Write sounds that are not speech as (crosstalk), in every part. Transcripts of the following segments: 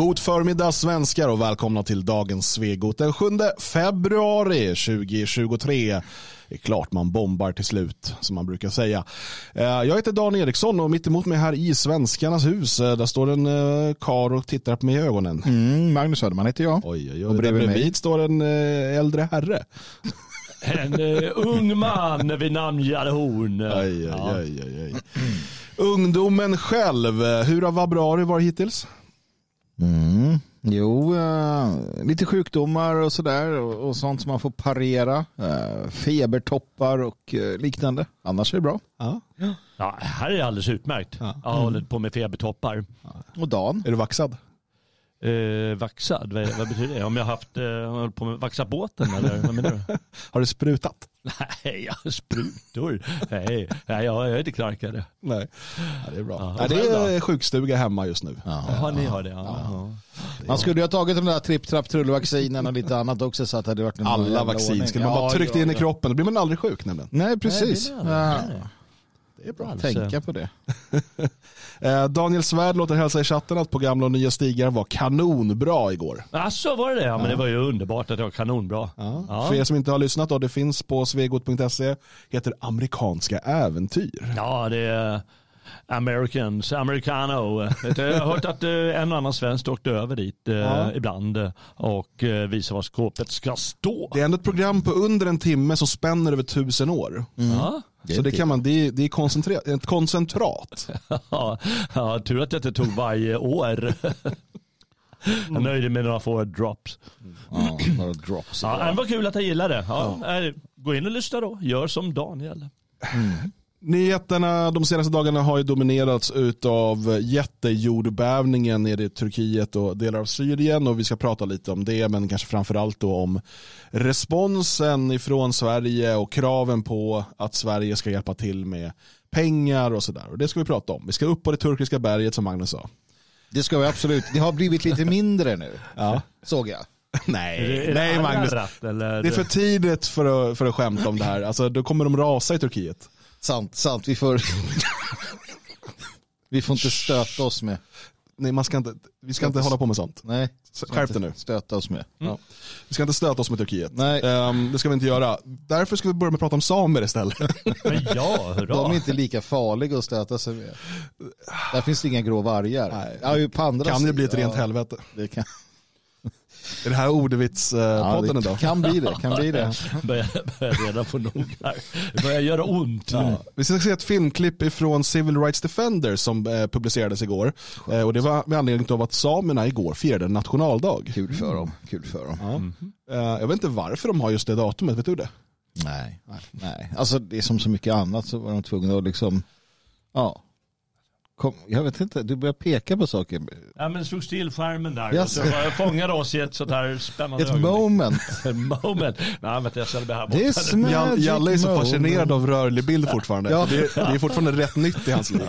God förmiddag svenskar och välkomna till dagens Svegot den 7 februari 2023. Det är klart man bombar till slut som man brukar säga. Eh, jag heter Dan Eriksson och mitt emot mig här i Svenskarnas hus eh, där står en eh, kar och tittar på mig i ögonen. Mm, Magnus Söderman heter jag. Oj, oj, oj. Och bredvid bredvid mig? står en äldre herre. En uh, ung man vid namn Jarre Horn. Aj, aj, Ja. aj, aj, aj. Ungdomen själv, hur har februari varit hittills? Mm. Jo, eh, lite sjukdomar och sådär och, och sånt som man får parera. Eh, febertoppar och eh, liknande. Annars är det bra. Ja. Ja, här är det alldeles utmärkt. Ja. Jag har hållit på med febertoppar. Och Dan? Är du vaxad? Eh, vaxad, vad, vad betyder det? Om jag har haft, eh, hållit på med vaxa båten eller vad menar du? (laughs) Har du sprutat? Nej, jag har sprutor. Nej, nej, jag är inte knarkare. Nej, ja, det är bra. Ja, Nej, det är sjukstuga hemma just nu. Jaha, ni har det. Ja. Ja. Man skulle ju ha tagit de där tripp, trapp, trullvaccinen och lite annat också så att det hade varit en Alla vaccin ordning. skulle man bara Ja, tryckt ja, in i ja. kroppen, då blir man aldrig sjuk nämligen. Nej, precis. Nej, det det. Ja, är bra. Alls. tänka på det. (laughs) Eh, Daniel Svärd låter hälsa i chatten att på gamla och nya stigar var kanonbra igår. Alltså var det det? Ja, men det var ju underbart att det var kanonbra. Ja. För er som inte har lyssnat då, det finns på svegot.se, heter amerikanska äventyr. Ja, det är Americans, Americano. Jag har hört att eh, en och annan svensk åkte över dit eh, Ja. ibland och visar var skåpet ska stå. Det är ändå ett program på under en timme som spänner över tusen år. Ja. Så det kan man, det är, det är koncentrerat, ett koncentrat. (laughs) Ja, ja, tur att jag inte tog varje år. Jag nöjde mig med några få drops. Ja, några drops. Ja, det var kul att jag gillade. Ja, eh, Gå in och lyssna då. Gör som Daniel. Nyheterna de senaste dagarna har ju dominerats av jättejordbävningen nere i Turkiet och delar av Syrien och vi ska prata lite om det men kanske framförallt då om responsen ifrån Sverige och kraven på att Sverige ska hjälpa till med pengar och sådär. Och det ska vi prata om. Vi ska upp på det turkiska berget som Magnus sa. Det ska vi absolut. Det har blivit lite mindre nu. Ja. Såg jag. (laughs) Nej, Är det, är nej Magnus. Eller? Det är för tidigt för att, för att skämta om det här. Alltså, då kommer de rasa i Turkiet. Sant, sant. Vi får... (laughs) vi får inte stöta oss med. Nej, man ska inte, vi ska inte hålla på med sånt. Nej. Skärp dig nu. Stöta oss med. Ja. Vi ska inte stöta oss med Turkiet. Nej. Ehm, det ska vi inte göra. Därför ska vi börja med att prata om samer istället. (laughs) Men ja, hurra. De är inte lika farliga att stöta sig med. Där finns det inga grå vargar. Nej. Ja, ju på andra kan ju bli ett rent helvete. Det kan, Är det här ordvitspodden ja, idag? kan bli det. Kan bli det. (laughs) börjar, börjar redan få nog här. Det börjar göra ont. Ja. Vi ska se ett filmklipp ifrån Civil Rights Defender som eh, publicerades igår. Eh, och det var med anledning av att samerna igår firade nationaldag. Kul för dem. Kul för dem. Ja. Eh, jag vet inte varför de har just det datumet, vet du det? Nej. Nej. Alltså det är som så mycket annat så var de tvungna att liksom, ja. Kom, jag vet inte, du börjar peka på saker. Ja, men slog still skärmen där Yes. och så fångade oss i ett sånt här (laughs) spännande Ett ögonblick. moment. (laughs) moment. Nej, vänta jag ställer mig här borta. (laughs) Jall- Jalle är så moment. fascinerad av rörlig bild fortfarande. Ja. Det, det är fortfarande rätt nytt i hans liv.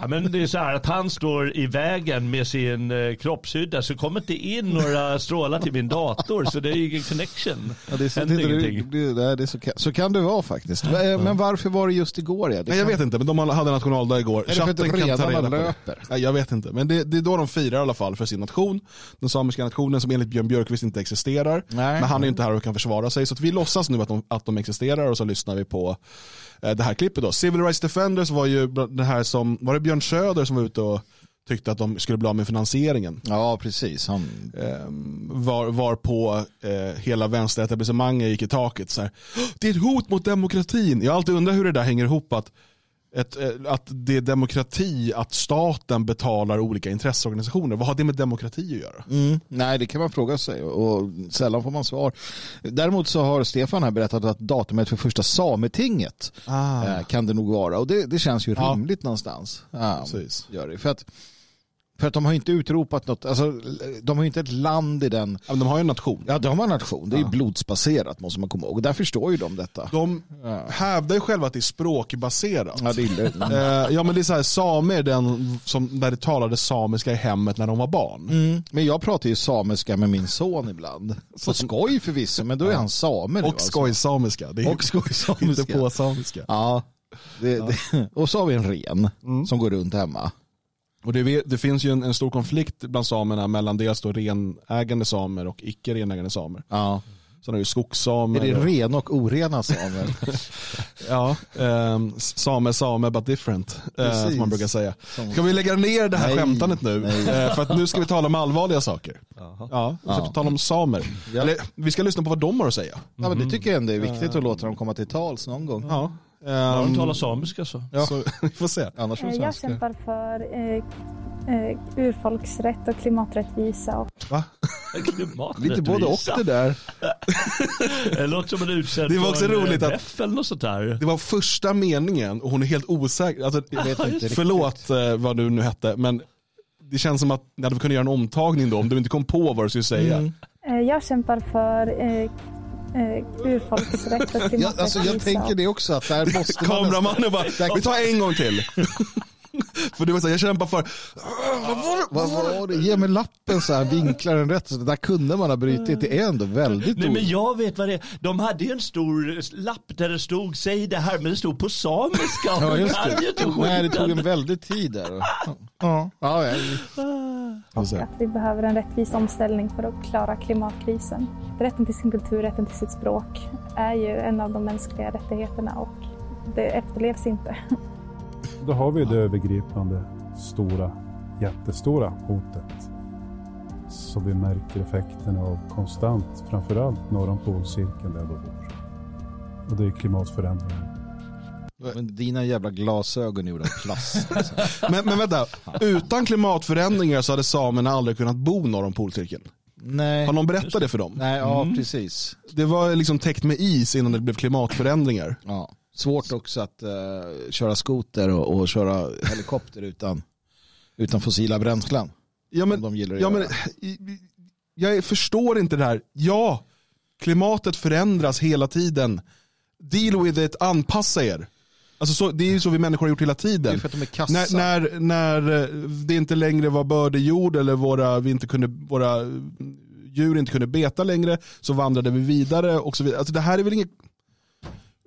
Ja, men det är så här att han står i vägen med sin eh, kroppshydda så kommer inte in några strålar till min dator så det är ju ingen connection. Ja, det är så, Händer det, ingenting. det, nej, det är så, kan- så kan det vara faktiskt. Men, men varför var det just igår? Ja? Det Nej, jag kan- vet inte, men de hade nationaldag igår. Chatten kan ta reda på det. löper? Nej, jag vet inte, men det, det är då de firar i alla fall för sin nation. Den samiska nationen som enligt Björn Björkqvist inte existerar. Nej. Men han är inte här och kan försvara sig. Så vi låtsas nu att de, att de existerar och så lyssnar vi på eh, det här klippet. Då. Civil Rights Defenders var ju det här som, var det Björn Söder som var ute och tyckte att de skulle bli av med finansieringen. Ja, precis. Han, Eh, var, var på eh, hela vänsteretablissemanget gick i taket. Så här, det är ett hot mot demokratin. Jag har alltid undrat hur det där hänger ihop. Att, ett, eh, att det är demokrati att staten betalar olika intresseorganisationer. Vad har det med demokrati att göra? mm, nej, det kan man fråga sig och sällan får man svar. Däremot så har Stefan här berättat att datumet för första sametinget Ah. eh, kan det nog vara och det, det känns ju Ja. rimligt någonstans. Ja, Precis. gör det. För att För att de har inte utropat något, alltså, de har inte ett land i den, Ja, de har ju en nation. ja de har en nation, det är Ja. blodsbaserat måste man komma ihåg. Där förstår ju de detta. De Ja. hävdar ju själva att det är språkbaserat. Ja, det är, Eh, ja men det är så här, är den som, där det talade samiska i hemmet när de var barn. Mm. Men jag pratar ju samiska med min son ibland. På skoj förvisso, men då är han same. Och skojsamiska. Det är Och skojsamiska. inte på samiska. Ja. Det, det, och så har vi en ren som går runt hemma. Och det, det finns ju en, en, stor konflikt bland samerna mellan dels då renägande samer och icke renägande samer. Ja. Sen har du skogssamer. Är det rena och orena samer? (laughs) ja, um, same, same but different. Uh, som man brukar säga. Ska vi lägga ner det här Nej. skämtandet nu? Uh, för att nu ska vi tala om allvarliga saker. Jaha. Ja, vi ska ja. tala om samer. Ja. Eller, vi ska lyssna på vad de har att säga. Ja, men det tycker jag ändå är viktigt att låta dem komma till tals någon gång. Ja. Um, ja, de talar samiska så. Ja. så (laughs) vi får se. Annars eh, jag kämpar för eh, eh, urfolksrätt och klimaträttvisa. Och... Va? (laughs) klimaträttvisa? Lite både och det där. (laughs) det låter som en utsänd Det var också roligt att det var första meningen och hon är helt osäker. Alltså, jag vet inte förlåt eh, vad du nu hette, men det känns som att ni hade kunnat göra en omtagning då om du inte kom på vad du skulle säga. Mm. Eh, jag kämpar för eh, eh, urfolksrätt och klimaträttvisa. (laughs) Ja, alltså jag tänker det också att där måste (laughs) Kameramannen bara, vi tar en gång till. (laughs) För det var så här, jag kämpar för... Vad var det? Ge mig lappen så här, vinklar den rätt. Så det där kunde man ha brutit. Det är ändå väldigt Nej, men jag vet vad det är. De hade ju en stor lapp där det stod säg det här, men det stod på samiska. Ja, just det. Nej, det tog en väldig tid där. Ja. Ja, ja. Och att vi behöver en rättvis omställning för att klara klimatkrisen. Rätten till sin kultur, rätten till sitt språk är ju en av de mänskliga rättigheterna och det efterlevs inte. Då har vi det övergripande, stora, jättestora hotet. Så vi märker effekterna av konstant, framförallt norr om polcirkeln där vi bor. Och det är klimatförändringar. Men dina jävla glasögon är gjorda av plast. (laughs) Alltså. men, men vänta, utan klimatförändringar så hade samerna aldrig kunnat bo norr om polcirkeln. Nej. Har någon berättat det för dem? Nej, ja mm. precis. Det var liksom täckt med is innan det blev klimatförändringar. Ja. Svårt också att uh, köra skoter och, och, köra helikopter utan, utan fossila bränslen. Ja, men, de ja, men, jag förstår inte det här. Ja, klimatet förändras hela tiden. Deal with it, anpassa er. Alltså så, det är ju så vi människor har gjort hela tiden. De. När, när, när eh, det inte längre var bördejord eller våra, vi inte kunde, våra djur inte kunde beta längre så vandrade vi vidare och så vidare. Alltså det här är väl inget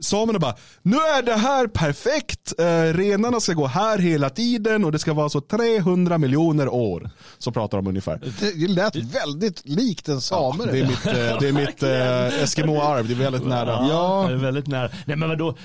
samerna bara, nu är det här perfekt, eh, renarna ska gå här hela tiden och det ska vara så 300 miljoner år. Så pratar de ungefär. Det lät väldigt likt en same. Ja, det är mitt, eh, det är mitt eh, Eskimo-arv, det är väldigt nära. Ja, ja. Det är väldigt nära. Nej, men vadå,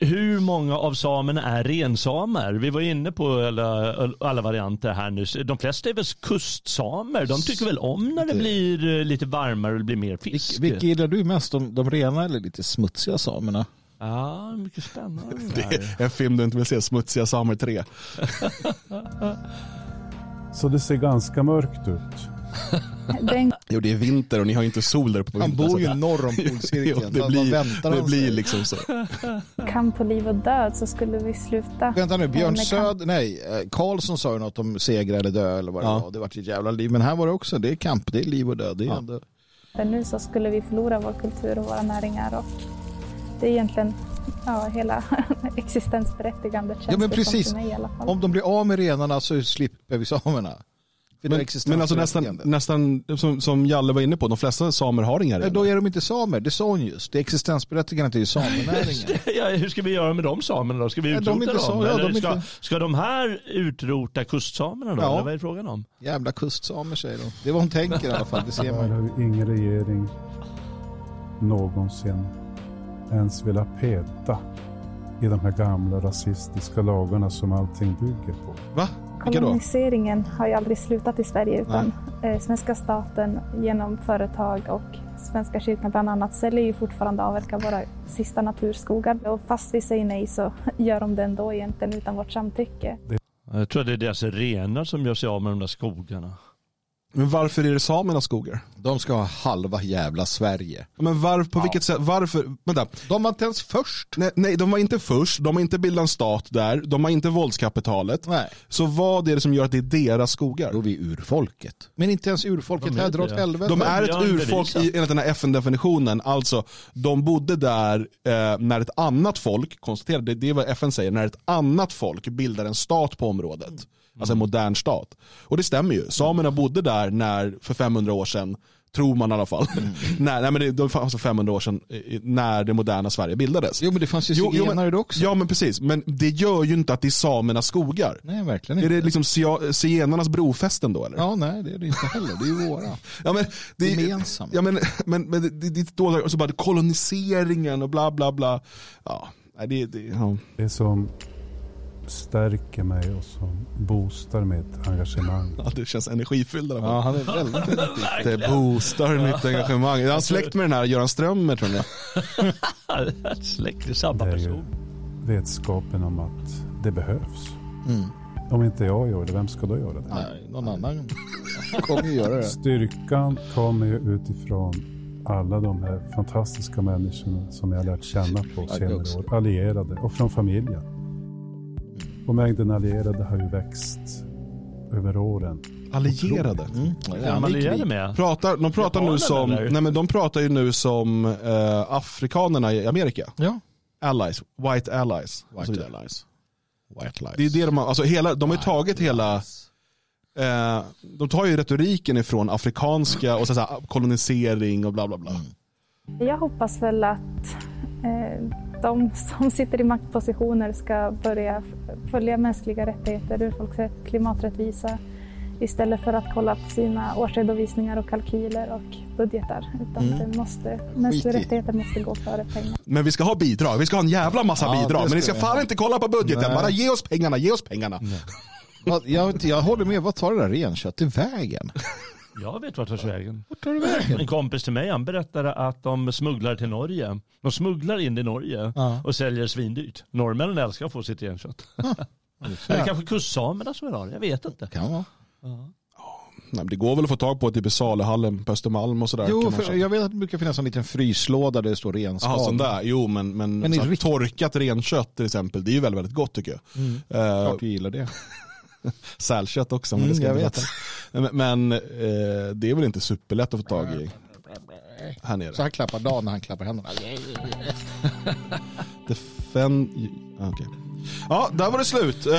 hur många av samerna är rensamer? Vi var inne på alla, alla varianter här nyss. De flesta är väl kustsamer? De tycker väl om när det blir eh, lite varmare och det blir mer fisk? Vilka gillar du mest? De, de rena eller lite smutsiga samerna? Ja, mycket spännande. Det är en film du inte vill se, Smutsiga samer 3. Så det ser ganska mörkt ut. Den... Jo, det är vinter och ni har inte sol där på Han bor ju norr om (laughs) polcirkeln. det blir, det blir liksom så. Kamp på liv och död så skulle vi sluta. Vänta nu, Björn Söd, nej, eh, Karlsson sa ju något om segra eller dö eller vad det ja. var. Det var ett jävla liv. Men här var det också, det är kamp, det är liv och död. Det är ja. ändå... Men nu så skulle vi förlora vår kultur och våra näringar och det är egentligen ja, hela (laughs) existensberättigandet känns ja, men precis. för mig i alla fall. Om de blir av med renarna så slipper vi samerna. Men, men alltså nästan, nästan som, som Jalle var inne på, de flesta samer har inga renar. Då är de inte samer, det sa hon just. Det existensberättigandet är ju samenäringen. (laughs) ja, hur ska vi göra med de samerna då? Ska vi utrota de dem? Så, ja, de ska, inte... ska de här utrota kustsamerna då? Ja. Eller vad är frågan om? Jävla kustsamer säger de. Det är vad hon tänker i alla fall, det ser man. Här har ju ingen regering någonsin ens vilja peta i de här gamla rasistiska lagarna som allting bygger på. Va? Koloniseringen har ju aldrig slutat i Sverige utan eh, svenska staten genom företag och Svenska kyrkan bland annat säljer ju fortfarande avverka våra sista naturskogar. Och fast vi säger nej så (laughs) gör de det ändå egentligen utan vårt samtycke. Jag tror att det är deras renar som gör sig av med de där skogarna. Men varför är det samernas skogar? De ska ha halva jävla Sverige. Men var, på ja. vilket sätt, varför, vänta. De var inte ens först. Nej, nej, de var inte först, de har inte bildat en stat där, de har inte våldskapitalet. Nej. Så vad är det som gör att det är deras skogar? Då är vi urfolket. Men inte ens urfolket här, dra åt helvete. De är ett urfolk i, enligt den här FN-definitionen, alltså de bodde där eh, när ett annat folk, konstaterade, det är vad FN säger, när ett annat folk bildar en stat på området. Mm. Alltså en modern stat. Och det stämmer ju. Samerna bodde där när, för 500 år sedan, Tror man i alla fall. (laughs) nej, nej, men det, det fanns 500 år sedan när det moderna Sverige bildades. Jo men det fanns ju zigenare då också. Ja men precis, men det gör ju inte att det är samernas skogar. Nej verkligen Är inte. det liksom zigenarnas brofästen då eller? Ja nej det är det inte heller. Det är ju våra. (laughs) Ja, men det, Gemensamma. Ja, men, men, men det, det, det är då, och så bara koloniseringen och bla bla bla. Ja, nej, det, det, ja. Det som stärker mig och som boostar mitt engagemang. ja, det känns energifylld i alla fall. Ja han är väldigt (laughs) Det boostar mitt engagemang. Är han släkt med den här Göran Strömmer tror ni? (laughs) Släkt samma Det är ju person. vetskapen om att det behövs. mm. Om inte jag gör det, vem ska då göra det? Nej, någon annan (laughs) kommer ju göra det. Styrkan kommer ju utifrån alla de här fantastiska människorna som jag har lärt känna på det senare år. Allierade och från familjen. Och mängden allierade har ju växt över åren. Allierade. Mm. Ja, han är allierade med? Pratar, de pratar nu som, nej men de pratar ju nu som eh, afrikanerna i Amerika. Ja. Allies, white allies. White allies. White lies. Det är det de har, alltså hela, de har ju tagit hela, eh, de tar ju retoriken ifrån afrikanska och så här, kolonisering och bla bla bla. Jag hoppas väl att de som sitter i maktpositioner ska börja följa mänskliga rättigheter, urfolksrätt, klimaträttvisa istället för att kolla på sina årsredovisningar och kalkyler och budgetar. Utan Mm. det måste, mänskliga rättigheter måste gå före pengar. Men vi ska ha bidrag, vi ska ha en jävla massa Ja, bidrag. Men ni ska fan inte kolla på budgeten, Nej. bara ge oss pengarna, ge oss pengarna. Jag, jag håller med, vad tar det där renköttet vägen? Jag vet vart det tar vägen. Vart tar det vägen? En kompis till mig han berättade att de smugglar till Norge. De smugglar in i Norge Ja. och säljer svindyrt. Norrmännen älskar att få sitt renkött. (laughs) Eller kanske kustsamerna som vill ha det, jag vet inte. Kan vara. Nej, men det går väl att få tag på typ i Saluhallen på Östermalm och sådär. Jo, för jag vet att det brukar finnas en liten fryslåda där det står renskav. Jaha, sån där. Jo, men, men, Men så rikt- torkat renkött till exempel, det är ju väldigt, väldigt gott tycker jag. Mm. Eh, Klart du gillar det. (laughs) (laughs) sälkött också. Men, Mm, det ska jag jag vet. vet. men men eh, det är väl inte superlätt att få tag i här nere. Så han klappar Dan när han klappar händerna. (laughs) Defen... ah, okej. Ja, där var det slut. Eh,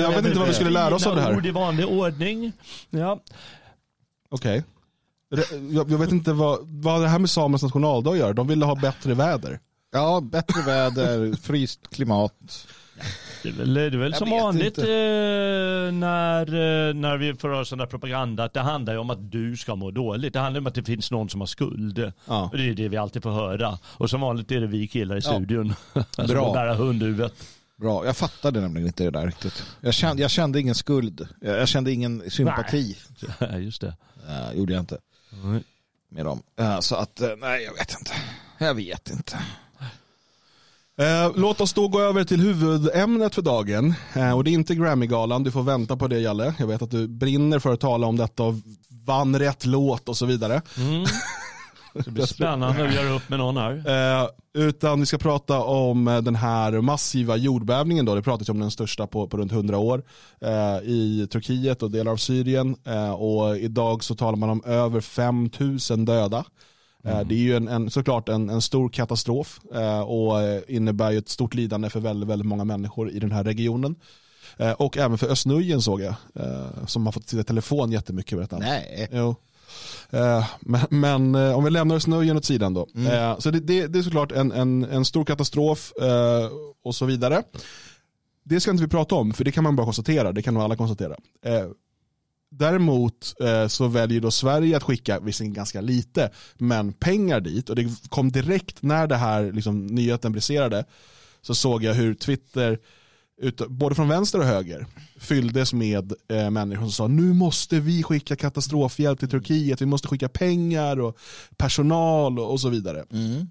jag vet inte vad vi skulle lära oss av det här. ord i vanlig ordning. Ja. Okej. Det- Jag, jag vet inte vad, vad har det här med samernas nationaldag gör. De ville ha bättre väder. Ja, bättre väder, fryst klimat. Det är väl, det är väl som vanligt eh, när, eh, när vi får höra sån där propaganda att det handlar ju om att du ska må dåligt. Det handlar om att det finns någon som har skuld. Ja. Och det är det vi alltid får höra. Och som vanligt är det vi killar i Ja. studion. (laughs) Alltså Bra. bära hundhuvudet. Bra, jag fattade nämligen inte det där riktigt. Jag kände, jag kände ingen skuld. Jag jag kände ingen sympati. (laughs) Ja, Just det. Uh, gjorde jag inte med dem. Eh, så att, eh, nej jag vet inte. Jag vet inte. Eh, låt oss då gå över till huvudämnet för dagen. Eh, och det är inte Grammy-galan, du får vänta på det Jalle. Jag vet att du brinner för att tala om detta och vann rätt låt och så vidare. Mm. (laughs) Det blir spännande att göra upp med någon här. Eh, utan vi ska prata om den här massiva jordbävningen. Då. Det pratas om den största på, på runt 100 år eh, i Turkiet och delar av Syrien. Eh, och idag så talar man om över 5000 döda. Eh, Det är ju en, en, såklart en, en stor katastrof eh, och eh, innebär ju ett stort lidande för väldigt, väldigt många människor i den här regionen. Och även för Östnujen såg jag, som har fått sitta i telefon jättemycket. Vet. Nej. Jo. Men men om vi lämnar snöjen åt sidan då. Eh, så det, det, det är såklart en, en, en stor katastrof och så vidare. Det ska inte vi prata om, för det kan man bara konstatera. Det kan nog alla konstatera. Däremot eh, så väljer då Sverige att skicka, visserligen ganska lite, men pengar dit. Och det kom direkt när det här liksom, nyheten briserade, så såg jag hur Twitter ut, både från vänster och höger fylldes med eh, människor som sa nu måste vi skicka katastrofhjälp till Turkiet, vi måste skicka pengar och personal och, och så vidare. Mm.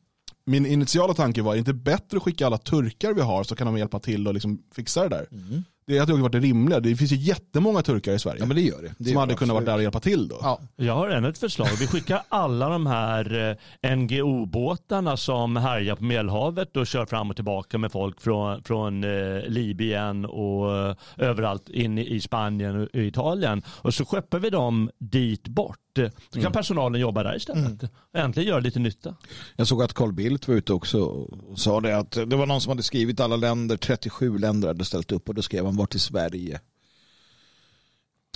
Min initiala tanke var, är det inte bättre att skicka alla turkar vi har så kan de hjälpa till och liksom fixa det där? Mm. Det hade varit det rimliga. Det finns ju jättemånga turkar i Sverige Ja men det gör det. det som gör hade det kunnat vara där och hjälpa till då. Ja. Jag har ännu ett förslag. Vi skickar alla de här eh, NGO-båtarna som härjar på Medelhavet och kör fram och tillbaka med folk från, från eh, Libyen och eh, överallt in i Spanien och Italien. Och så skeppar vi dem dit bort. Så kan personalen jobba där istället. Äntligen göra lite nytta. Jag såg att Carl Bildt var ute också och sa det att det var någon som hade skrivit alla länder, 37 länder hade ställt upp och då skrev han vart i Sverige.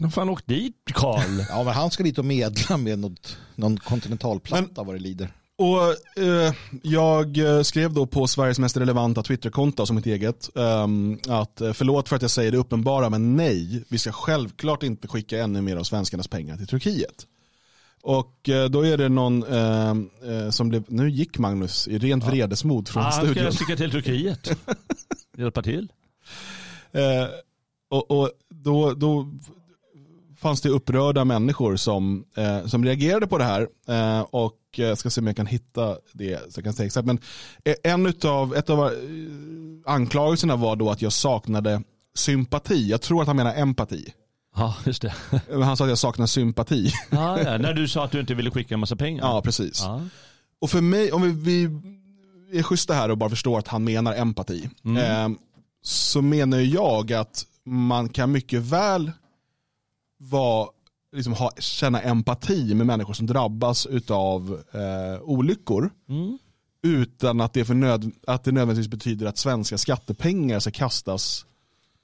Vad fan åkt dit Karl? (laughs) Ja, men han ska dit och medla med något, någon kontinentalplatta vad det lider. Och eh, Jag eh, skrev då på Sveriges mest relevanta Twitterkonto som mitt eget ehm, att eh, förlåt för att jag säger det uppenbara men nej, vi ska självklart inte skicka ännu mer av svenskarnas pengar till Turkiet. Och eh, då är det någon eh, eh, som blev, nu gick Magnus i rent vredesmod från Ah, ska studion. jag sticka till Turkiet? (laughs) Hjälpa till? Eh, och, och då, då fanns det upprörda människor som, eh, som reagerade på det här. Eh, och jag ska se om jag kan hitta det. Så jag kan säga exakt. Men eh, en utav, ett av eh, anklagelserna var då att jag saknade sympati. Jag tror att han menar empati. Ja, just det. (laughs) Han sa att jag saknar sympati. Ah, ja. När du sa att du inte ville skicka en massa pengar. ja, precis. Ja. Och för mig, om vi, vi är schyssta här och bara förstår att han menar empati. Eh, så menar jag att man kan mycket väl vara, liksom ha, känna empati med människor som drabbas av eh, olyckor. Mm. Utan att det, för nöd, att det nödvändigtvis betyder att svenska skattepengar ska kastas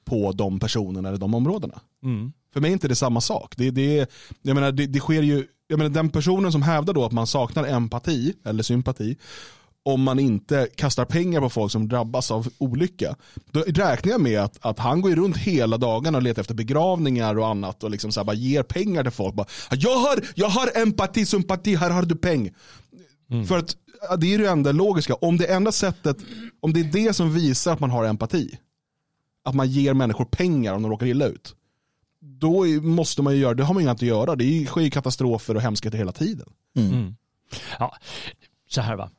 på de personerna eller de områdena. Mm. För mig är inte det samma sak. Det, det, jag menar, det, det sker ju, jag menar, den personen som hävdar då att man saknar empati eller sympati om man inte kastar pengar på folk som drabbas av olycka. Då räknar jag med att, att han går ju runt hela dagen och letar efter begravningar och annat och liksom så bara ger pengar till folk. Bara, jag, har, jag har empati, sympati, här har du peng. För att det är det enda logiska. Om det enda sättet, om det är det som visar att man har empati, att man ger människor pengar om de råkar illa ut då måste man ju göra, det har man inget att göra. Det är- sker ju katastrofer och hemskheter hela tiden. Mm. Ja, så här va.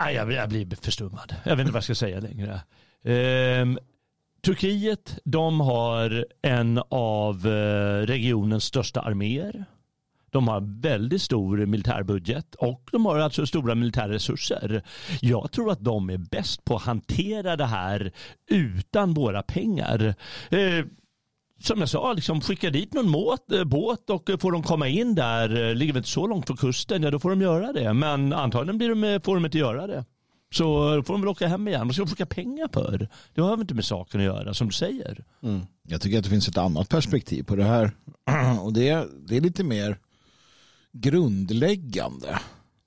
Nej, jag, jag blir förstummad. Jag vet inte vad jag ska säga längre. Ehm, Turkiet, de har en av eh, regionens största arméer. De har väldigt stor militärbudget och de har alltså stora militära resurser. Jag tror att de är bäst på att hantera det här utan våra pengar. Som jag sa, liksom skicka dit någon båt, eh, båt och eh, får de komma in där, eh, ligger väl inte så långt från kusten, ja då får de göra det. Men antagligen blir de, får de inte göra det. Så då får de väl åka hem igen. Vad ska de skicka pengar för? Det har väl inte med saken att göra, som du säger. Mm. Jag tycker att det finns ett annat perspektiv på det här. (clears throat) Och det, det är lite mer grundläggande.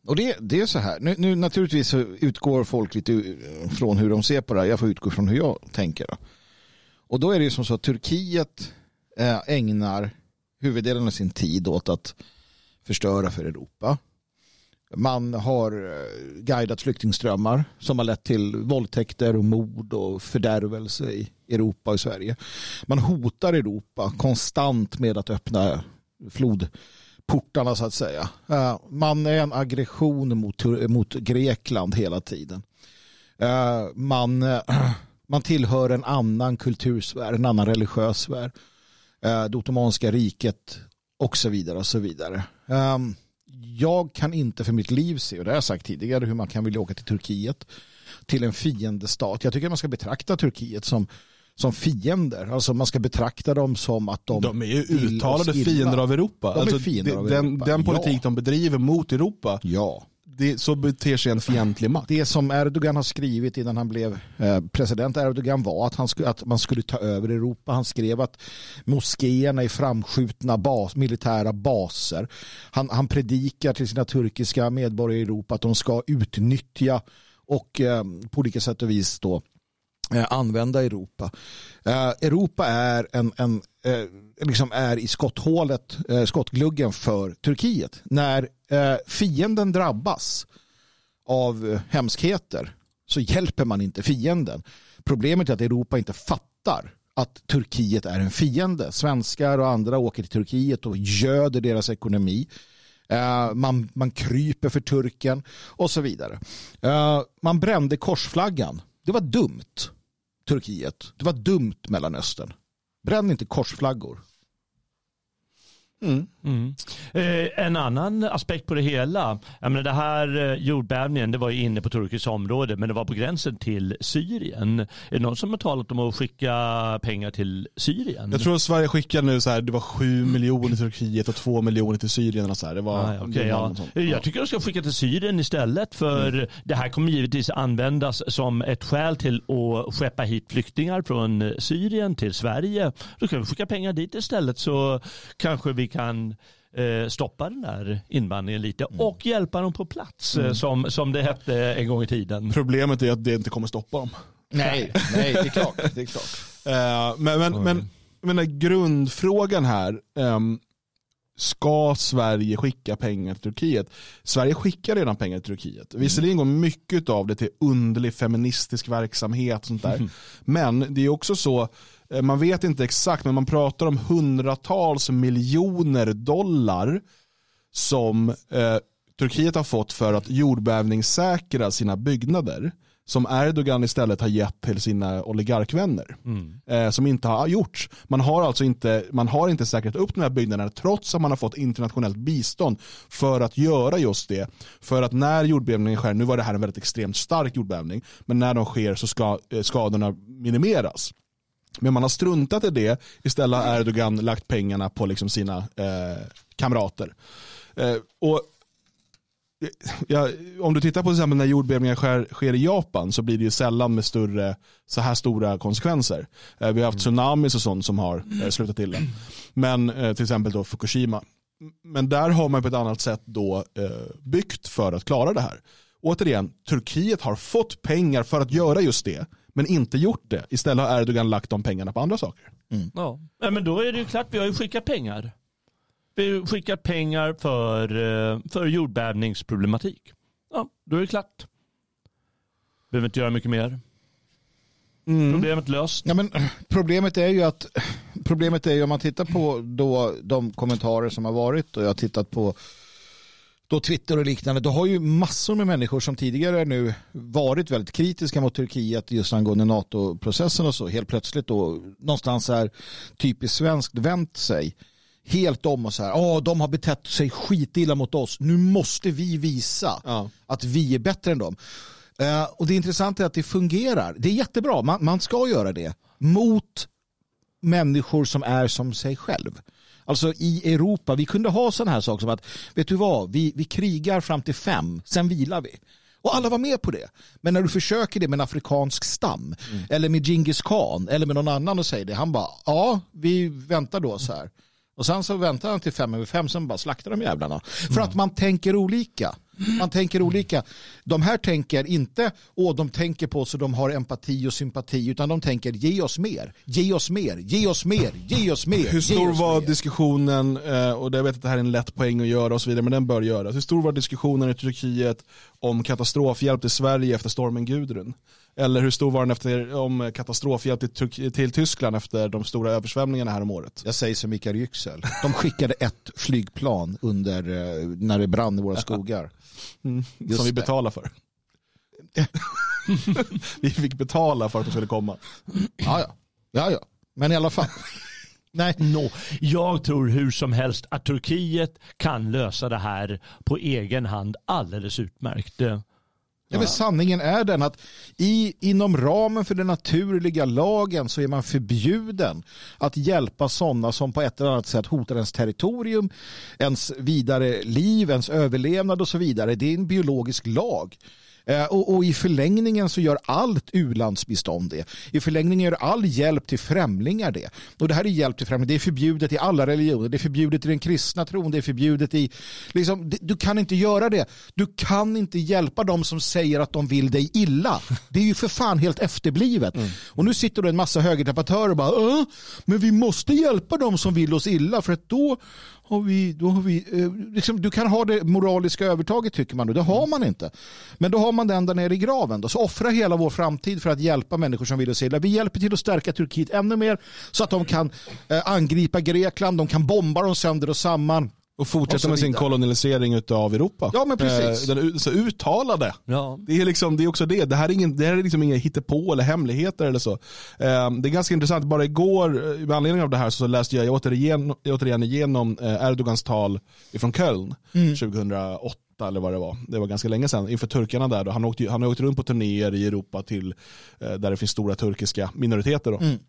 Och det, det är så här, nu, nu naturligtvis utgår folk lite från hur de ser på det här. Jag får utgå från hur jag tänker. Och då är det ju som så att Turkiet eh, ägnar huvuddelen av sin tid åt att förstöra för Europa. Man har eh, guidat flyktingströmmar som har lett till våldtäkter och mord och fördärvelse i Europa och Sverige. Man hotar Europa konstant med att öppna flodportarna så att säga. Eh, man är en aggression mot, mot Grekland hela tiden. Man, man tillhör en annan kultursfär, en annan religiös sfär. Eh, Det ottomanska riket och så vidare och så vidare. Um, jag kan inte för mitt liv se, och det har jag sagt tidigare, hur man kan vilja åka till Turkiet till en fiendestat. Jag tycker att man ska betrakta Turkiet som, som fiender. Alltså man ska betrakta dem som att de, De är ju uttalade fiender av Europa. De är Alltså, fiender av den, Europa. den politik Ja. de bedriver mot Europa, Ja det, så beter sig en fientlig makt. Det som Erdogan har skrivit innan han blev eh, president Erdogan var att, han skulle, att man skulle ta över Europa. Han skrev att moskéerna är framskjutna bas, militära baser. Han, han predikar till sina turkiska medborgare i Europa att de ska utnyttja och eh, på olika sätt och vis då eh, använda Europa. Eh, Europa är, en, en, eh, liksom är i skotthålet, eh, skottgluggen för Turkiet. När Eh, fienden drabbas av hemskheter så hjälper man inte fienden. Problemet är att Europa inte fattar att Turkiet är en fiende. Svenskar och andra åker till Turkiet och göder deras ekonomi. Eh, man, man kryper för turken och så vidare. Eh, man brände korsflaggan. Det var dumt, Turkiet. Det var dumt, Mellanöstern. Bränn inte korsflaggor. Mm. Mm. Eh, en annan aspekt på det hela, jag menar det här eh, jordbävningen det var ju inne på Turkiets område men det var på gränsen till Syrien. Är det någon som har talat om att skicka pengar till Syrien? Jag tror att Sverige skickar nu så här, det var 7 miljoner till Turkiet och 2 miljoner till Syrien. Och så här. Det var, Ah, okay, ja. Jag tycker de ska skicka till Syrien istället för det här kommer givetvis användas som ett skäl till att skeppa hit flyktingar från Syrien till Sverige. Då kan vi skicka pengar dit istället så kanske vi kan eh, stoppa den där invandringen lite och hjälpa dem på plats eh, som, som det hette en gång i tiden. Problemet är att det inte kommer stoppa dem. Nej, nej, det är klart. Det är klart. (laughs) Eh, men men, men menar, grundfrågan här, ehm, ska Sverige skicka pengar till Turkiet? Sverige skickar redan pengar till Turkiet. Visserligen går mycket av det till underlig feministisk verksamhet och sånt där. Men det är också så, man vet inte exakt, men man pratar om hundratals miljoner dollar som eh, Turkiet har fått för att jordbävningssäkra sina byggnader som Erdogan istället har gett till sina oligarkvänner. Eh, som inte har gjorts. Man har alltså inte, man har inte säkrat upp de här byggnaderna trots att man har fått internationellt bistånd för att göra just det. För att när jordbävningen sker, nu var det här en väldigt extremt stark jordbävning, men när de sker så ska eh, skadorna minimeras. Men man har struntat i det, istället har Erdogan lagt pengarna på liksom sina eh, kamrater. Eh, och eh, ja, om du tittar på till exempel när jordbävningar sker, sker i Japan så blir det ju sällan med större, så här stora konsekvenser. Eh, vi har haft tsunamis och sånt som har eh, slutat illa. Men eh, till exempel då Fukushima. Men där har man på ett annat sätt då byggt för att klara det här. Återigen, Turkiet har fått pengar för att göra just det, men inte gjort det. Istället har Erdogan lagt de pengarna på andra saker. Ja. ja, men då är det ju klart, vi har ju skickat pengar. Vi har skickat pengar för, eh, för jordbävningsproblematik. Ja, då är det klart. Behöver inte göra mycket mer. Problemet löst. Ja, men problemet är ju att problemet är ju om man tittar på då de kommentarer som har varit och jag har tittat på då Twitter och liknande, då har ju massor med människor som tidigare nu varit väldigt kritiska mot Turkiet just angående NATO-processen och så helt plötsligt då någonstans är typiskt svenskt vänt sig helt om och så här, åh de har betett sig skitilla mot oss, nu måste vi visa Ja. att vi är bättre än dem. Eh, och det intressanta är att det fungerar. Det är jättebra, man, man ska göra det mot människor som är som sig själv. Alltså i Europa, vi kunde ha sådana här saker som att, vet du vad, vi, vi krigar fram till fem, sen vilar vi. Och alla var med på det. Men när du försöker det med en afrikansk stam, eller med Genghis khan, eller med någon annan och säger det, han bara, ja, vi väntar då så här. Och sen så väntar han till fem över fem, sen bara slaktar de jävlarna. För att man tänker olika. Man tänker olika. De här tänker inte, åh de tänker på så de har empati och sympati, utan de tänker ge oss mer, ge oss mer, ge oss mer, ge oss mer. Hur stor var mer. diskussionen, eh, och jag vet att det här är en lätt poäng att göra och så vidare, men den bör göras. Hur stor var diskussionen i Turkiet om katastrofhjälp till Sverige efter stormen Gudrun? Eller hur stor var den efter, om katastrofhjälp till, till Tyskland efter de stora översvämningarna här om året? Jag säger som Mikael Yüksel. De skickade ett flygplan under, eh, när det brann i våra skogar. (laughs) Just som vi betalar för. (laughs) (laughs) vi fick betala för att de skulle komma. Ja, ja. ja, ja. Men i alla fall. Nej, Nå, jag tror hur som helst att Turkiet kan lösa det här på egen hand alldeles utmärkt. Eh, Ja, men sanningen är den att i, inom ramen för den naturliga lagen så är man förbjuden att hjälpa sådana som på ett eller annat sätt hotar ens territorium, ens vidare liv, ens överlevnad och så vidare. Det är en biologisk lag. Eh, Och, och i förlängningen så gör allt u-landsbistånd det. I förlängningen gör all hjälp till främlingar det. Och det här är hjälp till främlingar. Det är förbjudet i alla religioner. Det är förbjudet i den kristna tron. Det är förbjudet i... Liksom, du kan inte göra det. Du kan inte hjälpa dem som säger att de vill dig illa. Det är ju för fan helt efterblivet. Och nu sitter det en massa högerdebattörer och bara "Åh, men vi måste hjälpa dem som vill oss illa för att då har vi, då har vi eh, liksom, du kan ha det moraliska övertaget tycker man. då. Det har man inte. Men då har man den där nere i graven. Då. Så offra hela vår framtid för att hjälpa människor som vill oss illa. Vi hjälper till att stärka Turkiet ännu mer så att de kan eh, angripa Grekland. De kan bomba dem sönder och samman. Och fortsätta Och så med sin vidare. kolonialisering av Europa. Ja, men precis. Eh, Den så uttalade. Ja. Det är, liksom, det är också det. Det här är, ingen, det här är liksom inga hittepå eller hemligheter eller så. Eh, Det är ganska intressant. Bara igår, eh, med anledning av det här, så läste jag återigen, återigen igenom eh, Erdogans tal från Köln 2008 eller vad det var. Det var ganska länge sedan. Inför turkarna där. Då. Han, åkte, han har åkt runt på turnéer i Europa till eh, där det finns stora turkiska minoriteter. Då. Mm.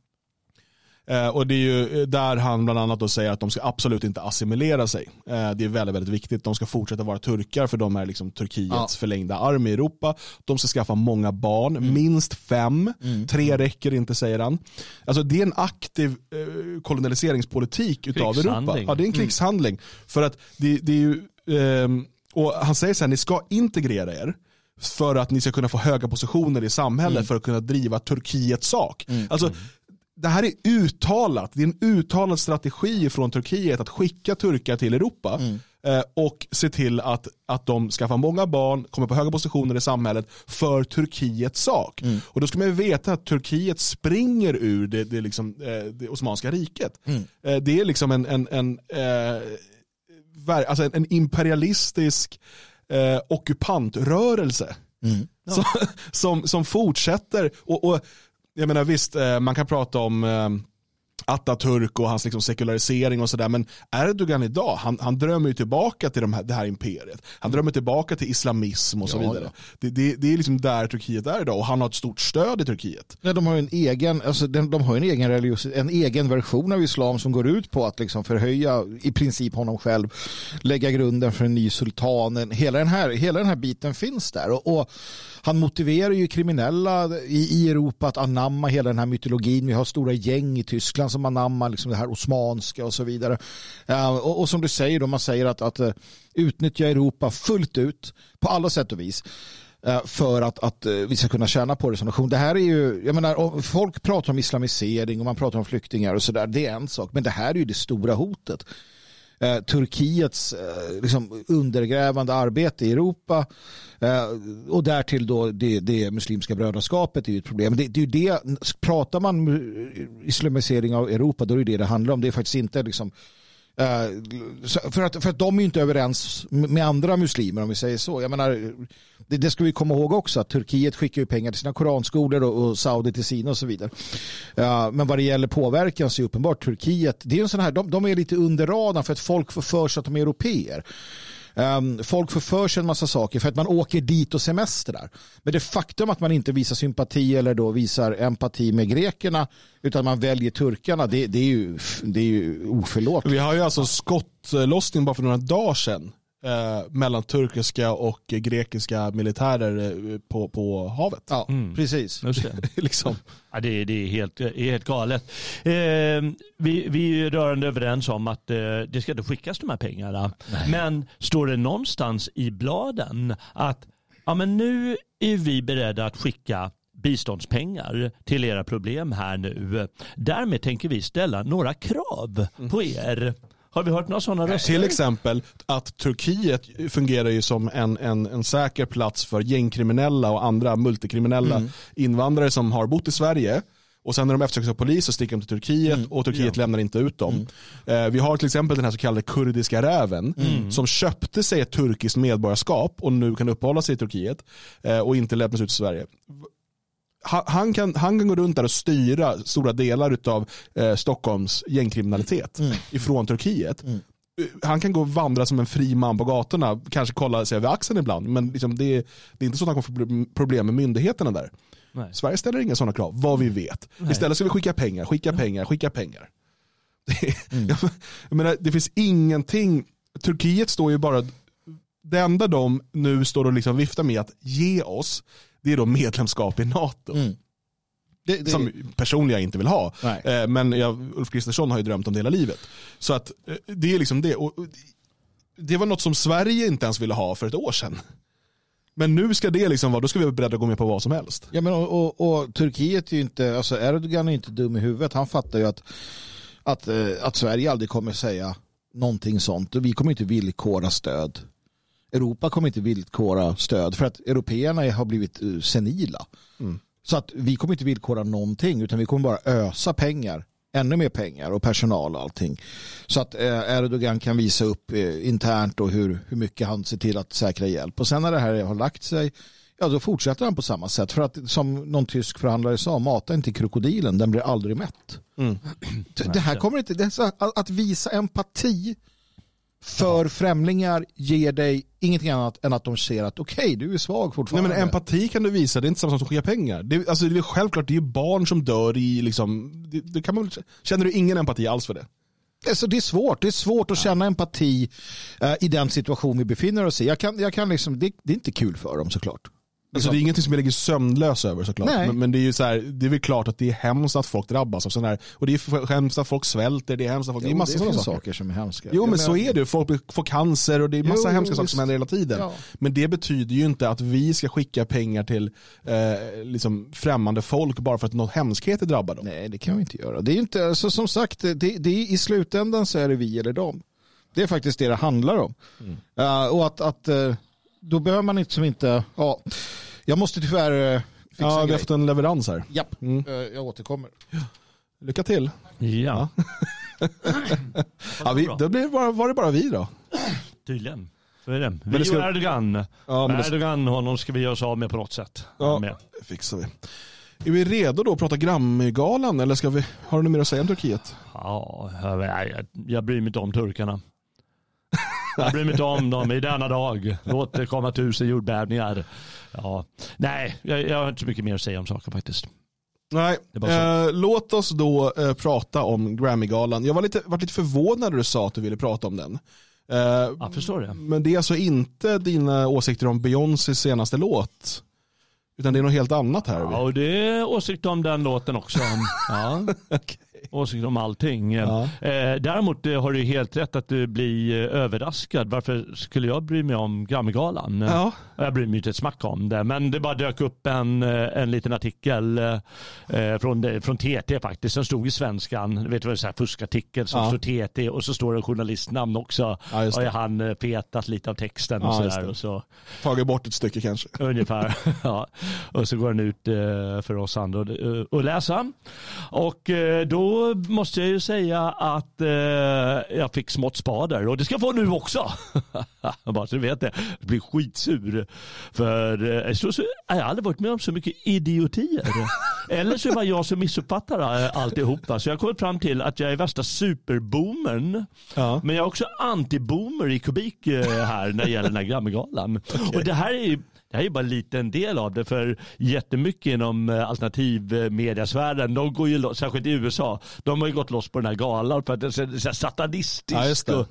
Eh, och det är ju eh, där han bland annat då säger att de ska absolut inte assimilera sig. Eh, det är väldigt, väldigt viktigt. De ska fortsätta vara turkar för de är liksom Turkiets Ja. förlängda arm i Europa. De ska skaffa många barn, minst fem. Tre räcker inte säger han. Alltså det är en aktiv eh, kolonialiseringspolitik utav Europa. Ja, det är en krigshandling. För att det, det är ju, ehm, och han säger så här, ni ska integrera er för att ni ska kunna få höga positioner i samhället för att kunna driva Turkiets sak. Alltså, det här är uttalat, det är en uttalad strategi från Turkiet att skicka turkar till Europa eh, och se till att, att de skaffar många barn, kommer på höga positioner i samhället för Turkiets sak. Och då ska man ju veta att Turkiet springer ur det, det, liksom, eh, det Osmanska riket. Eh, det är liksom en, en, en, alltså en, imperialistisk eh, ockupantrörelse som, (laughs) som, som fortsätter. Och, och jag menar visst, eh, man kan prata om eh, Atatürk och hans liksom sekularisering och sådär. Men Erdogan idag, han, han drömmer ju tillbaka till de här, det här imperiet. Han drömmer tillbaka till islamism och så Ja, vidare. Det, det, det är liksom där Turkiet är idag och han har ett stort stöd i Turkiet. Ja, de har ju en egen, alltså, de, de har en egen religios, en egen version av islam som går ut på att liksom förhöja i princip honom själv, lägga grunden för en ny sultan. Hela den här, hela den här biten finns där. Och, och han motiverar ju kriminella i, i Europa att anamma hela den här mytologin. Vi har stora gäng i Tyskland som anammar liksom det här osmanska och så vidare. Eh, och, och som du säger, då, man säger att, att eh, utnyttja Europa fullt ut på alla sätt och vis eh, för att, att vi ska kunna tjäna på det som nation. Det här är ju, jag menar, folk pratar om islamisering och man pratar om flyktingar och sådär, det är en sak, men det här är ju det stora hotet. Eh, Turkiets eh, liksom undergrävande arbete i Europa eh, och därtill då det, det muslimska brödraskapet är ju ett problem. Det, det är det, pratar man islamisering av Europa då är det det det handlar om. Det är faktiskt inte liksom Eh, Eh, för, att, för att de är inte överens med andra muslimer om vi säger så. Jag menar, det, det ska vi komma ihåg också att Turkiet skickar ju pengar till sina koranskolor och, och Saudi till sina och så vidare. Eh, men vad det gäller påverkan så är uppenbart Turkiet, det är en sån här, de, de är lite under radarn för att folk får för sig att de är europeer. Um, folk får för sig en massa saker för att man åker dit och semestrar. Men det faktum att man inte visar sympati eller då visar empati med grekerna utan man väljer turkarna, det, det, är, ju, det är ju oförlåtligt. Vi har ju alltså skottlossning bara för några dagar sedan eh, mellan turkiska och grekiska militärer eh, på, på havet. Ja, precis. Just det. (laughs) liksom. Ja, det, är- det är, helt, är helt galet. Eh, vi, vi är rörande överens om att eh, det ska inte skickas de här pengarna. Men står det någonstans i bladen att ja, men nu är vi beredda att skicka biståndspengar till era problem här nu. Därmed tänker vi ställa några krav på er. Har vi hört några sådana röster? Till exempel att Turkiet fungerar ju som en, en, en säker plats för gängkriminella och andra multikriminella invandrare som har bott i Sverige. Och sen när de eftersöks av polis så sticker de till Turkiet och Turkiet lämnar inte ut dem. Eh, vi har till exempel den här så kallade kurdiska räven som köpte sig ett turkiskt medborgarskap och nu kan uppehålla sig i Turkiet eh, och inte lämnas ut i Sverige. Han, kan, han kan gå runt där och styra stora delar av eh, Stockholms gängkriminalitet ifrån Turkiet. Eh, Han kan gå och vandra som en fri man på gatorna, kanske kolla sig över axeln ibland, men liksom det, är- det är inte så att han kommer få problem med myndigheterna där. Nej. Sverige ställer inga sådana krav, vad vi vet. Istället ska vi skicka pengar, skicka pengar, skicka pengar. (laughs) Det, jag, jag menar, det finns ingenting, Turkiet står ju bara, det enda de nu står och liksom viftar med att ge oss, det är då medlemskap i NATO. Mm. Det, det, Som personligen jag inte vill ha. Nej. Eh, Men jag, Ulf Kristersson har ju drömt om det hela livet. Så att eh, det är liksom det. Och och det var något som Sverige inte ens ville ha för ett år sedan. Men nu ska det liksom vara, då ska vi vara beredda att gå med på vad som helst. Ja, men och, och, och Turkiet är ju inte, alltså Erdogan är inte dum i huvudet. Han fattar ju att, att, eh, att Sverige aldrig kommer säga någonting sånt. Och vi kommer inte villkora stöd. Europa kommer inte villkora stöd för att européerna har blivit eh, senila. Så att vi kommer inte villkora någonting utan vi kommer bara ösa pengar ännu mer pengar och personal och allting. Så att eh, Erdogan kan visa upp eh, internt och hur, hur mycket han ser till att säkra hjälp. Och sen när det här har lagt sig ja då fortsätter han på samma sätt. För att som någon tysk förhandlare sa, mata inte krokodilen, den blir aldrig mätt. Mm. Det här kommer inte, det här, att visa empati för främlingar ger dig ingenting annat än att de ser att okej, okay, du är svag fortfarande. Nej, men empati kan du visa, det är inte samma som att skicka pengar. Det, alltså, det är självklart, det är ju barn som dör i liksom, det, det kan man, känner du ingen empati alls för det? Alltså det är svårt. Det är svårt att känna empati uh, i den situation vi befinner oss i. Jag kan, jag kan liksom, det, det är inte kul för dem såklart. Alltså det är ingenting som jag ligger sömnlös över såklart. Men, men, det är ju så här, det är väl klart att det är hemskt att folk drabbas av sådana här. Och det är hemskt att folk svälter, det är hemskt att folk, jo, det är massa sådana saker. saker som är hemska. Jo men så är det, folk får cancer och det är massa jo, hemska jo, saker som händer hela tiden. Ja. Men det betyder ju inte att vi ska skicka pengar till eh, liksom främmande folk bara för att något hemskheter drabbar dem. Nej det kan vi inte göra. Det är inte, alltså, som sagt, det, det, i slutändan så är det vi eller dem. Det är faktiskt det det handlar om. Mm. Uh, och att, att uh, då behöver man inte som inte, ja jag måste tyvärr eh, fixa Ja, vi har fått en leverans här. Japp, mm. Eh, jag återkommer. Lycka till. Ja. ja (laughs) vi, då blir det bara, var det bara vi då. Tydligen. Så är det. Vi ska... och Erdogan. Ja, men Erdogan, honom ska vi göra oss av med på något sätt. Ja, det fixar vi. Är vi redo då att prata Grammygalan eller ska vi, har du något mer att säga om Turkiet? Ja, jag, jag, jag bryr mig inte om turkarna. Jag bryr mig inte om dem i denna dag. Låt det komma tusen jordbävningar. Ja. Nej, jag, jag har inte så mycket mer att säga om saken faktiskt. Nej, eh, låt oss då eh, prata om Grammygalan. Jag var lite, var lite förvånad när du sa att du ville prata om den. Eh, jag förstår det. Men det är alltså inte dina åsikter om Beyoncés senaste låt? Utan det är något helt annat här? Ja, och det är åsikter om den låten också. (laughs) Ja. okay (laughs) åsikter om allting. Ja. Eh, däremot eh, har du helt rätt att du blir eh, överraskad. Varför skulle jag bry mig om Grammygalan? Ja. Jag bryr mig inte ett smack om det. Men det bara dök upp en, en liten artikel från, från TT faktiskt. Som stod i Svenskan. Vet du vad det är? Fuskartikel som ja. står TT och så står det journalistnamn också. Ja, och han petat lite av texten och ja, sådär. Och så. Tagit bort ett stycke kanske. (laughs) Ungefär. (laughs) ja. Och så går den ut för oss andra att läsa. Och då måste jag ju säga att eh, jag fick smått spader och det ska jag få nu också. (laughs) Bara så vet det. Jag blir skitsur. För eh, så, så, jag har aldrig varit med om så mycket idiotier. (laughs) Eller så bara jag som missuppfattar eh, alltihopa. Så jag kommit fram till att jag är värsta superboomern. Ja. Men jag är också antiboomer i kubik eh, här när det gäller den här Grammygalan. Okay. Och det här är det här är bara en liten del av det för jättemycket inom eh, alternativmediasfären, de går ju särskilt i USA, de har ju gått loss på den här galan för att det är så satanistisk. Ja,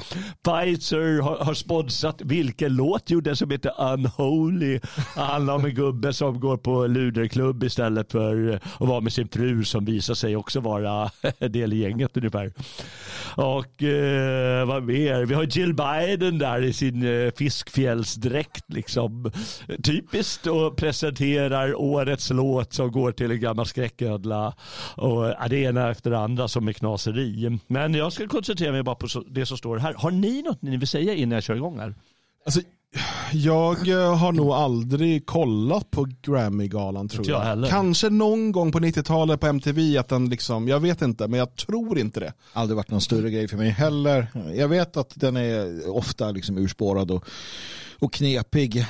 Pfizer har, har sponsrat vilken låt gjorde som heter Unholy. Handlar om en gubbe som går på luderklubb istället för att vara med sin fru som visar sig också vara (laughs) del i gänget ungefär. Och eh, vad mer? Vi har Jill Biden där i sin eh, fiskfjällsdräkt liksom typiskt och presenterar årets låt som går till en gammal skräcködla. Och, ja, det ena efter det andra som är knaseri. Men jag ska koncentrera mig bara på det som står här. Har ni något ni vill säga innan jag kör igång här? Alltså, jag eh, har nog aldrig kollat på Grammy-galan tror jag. jag Kanske någon gång på 90-talet på MTV att den liksom, jag vet inte, men jag tror inte det. Aldrig varit någon större grej för mig heller. Jag vet att den är ofta liksom urspårad och och knepig.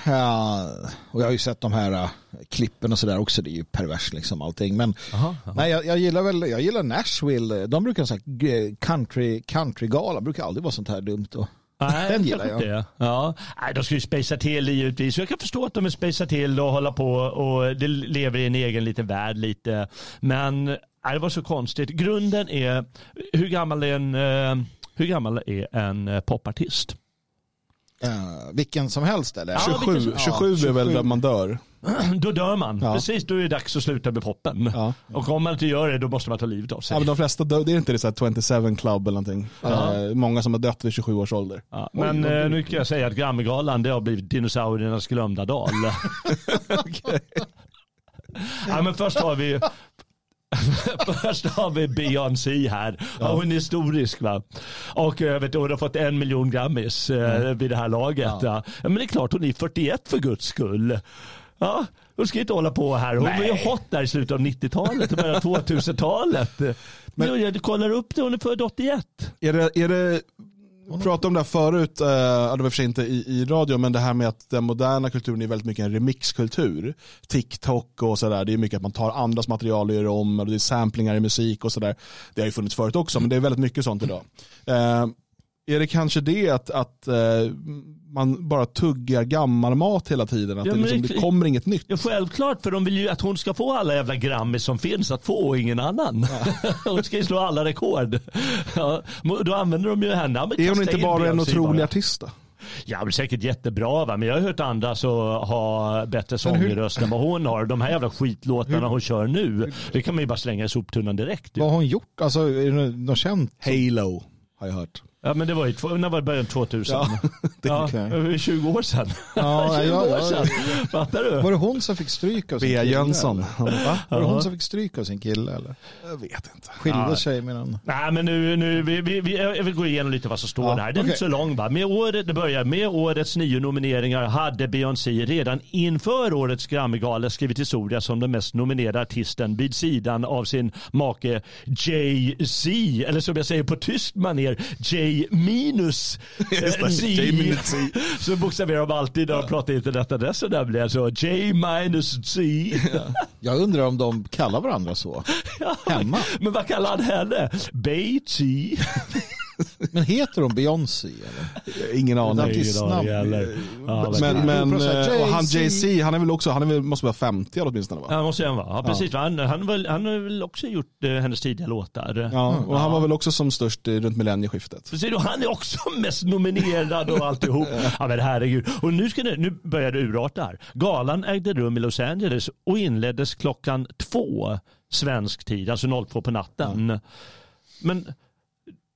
och jag har ju sett de här uh, klippen och sådär också. Det är ju pervers liksom allting. Men aha, aha. nej, jag, jag, gillar väl, jag gillar Nashville. De brukar säga country, countrygala. brukar aldrig vara sånt här dumt. Och, Nej, den gillar jag. Det. Ja. Nej, de ska ju spacea till givetvis. Jag kan förstå att de är spacea till och hålla på och det lever i en egen liten värld lite. Men nej, det var så konstigt. Grunden är, hur gammal är en, uh, hur gammal är en uh, popartist? Uh, vilken som helst eller? Ja, 27, som, 27 ja, 27 är väl där man dör. Då dör man. Ja. Precis, då är det dags att sluta med poppen. Ja. Och om man inte gör det, då måste man ta livet av sig. Ja, men de flesta dör, det är inte det så 27 Club eller någonting. Ja. Uh, många som har dött vid 27 års ålder. Ja. Men Oj, uh, nu kan jag säga att Grammygalan, det har blivit dinosauriernas glömda dal. (laughs) okay. ja, men först har vi (laughs) Först har vi Beyoncé här. Ja. Hon är historisk va. Och jag vet, hon har fått en miljon Grammys mm. vid det här laget. Ja. Men det är klart hon är 41 för guds skull. Ja, hon ska inte hålla på här. Hon Nej. var ju hot där i slutet av 90-talet och början av (laughs) 2000-talet. Men- jag kollar upp det, hon är född 81. Är det, är det vi pratade om det här förut, eh, det var i och för sig inte i, i radio, men det här med att den moderna kulturen är väldigt mycket en remixkultur. TikTok och sådär, det är mycket att man tar andras material och gör om, och det är samplingar i musik och sådär. Det har ju funnits förut också, men det är väldigt mycket sånt idag. Eh, är det kanske det att, att eh, man bara tuggar gammal mat hela tiden? Att Ja, det, liksom, det- kommer inget nytt? Ja, självklart, för de vill ju att hon ska få alla jävla Grammis som finns att få och ingen annan. (laughs) hon ska ju slå alla rekord. Ja, då använder de ju henne. Ja, men Är hon inte in bara en otrolig bara. artist då? Ja, men säkert jättebra va, men jag har hört andra så ha bättre sångröst än vad hon har. De här jävla skitlåtarna hon kör nu, det kan man ju bara slänga i soptunnan direkt. Vad har hon gjort? Alltså, är det något känt? Halo har jag hört. Ja, men det var ju, när var det början 2000? Ja, (laughs) Ja, det var ju 20 år sedan. Ja, (laughs) 20 ja, år ja. sedan. Fattar du? Var det hon som fick stryk av sin Bea kille? Jönsson. eller? Va? Var det Ja. hon som fick stryk av sin kille? Eller? Jag vet inte. Skilde Ja. sig med en... Nej men nu, nu vi, vi, vi, jag vill gå igenom lite vad som står Ja, där. Den är okej. inte så lång va. Med året, det börjar med årets nio nomineringar hade Beyoncé redan inför årets Grammygala skrivit historia som den mest nominerade artisten vid sidan av sin make Jay-Z. Eller som jag säger på tyst maner, J minus (laughs) det, eh. J. (laughs) Så bokstaverar de alltid när de pratar internetadresser nämligen. Så J minus Z. Jag undrar om de kallar varandra så. (laughs) Hemma. Men vad kallar han henne? Beatty. Men heter de Beyoncé? Eller? Ingen aning. Artistnamn. Ja, Men, men eh, och han Jay-Z. Han är väl också, han är väl, måste vara 50 åtminstone va? Ja, måste han vara. Ja, precis. Han, han, har väl, han har väl också gjort eh, hennes tidiga låtar. Ja, och han var väl också som störst i- runt millennieskiftet. Precis, och han är också (laughs) mest nominerad och alltihop. Ja men herregud. Och nu, ska det, nu börjar det urarta här. Galan ägde rum i Los Angeles och inleddes klockan två svensk tid, alltså 02 på natten. Men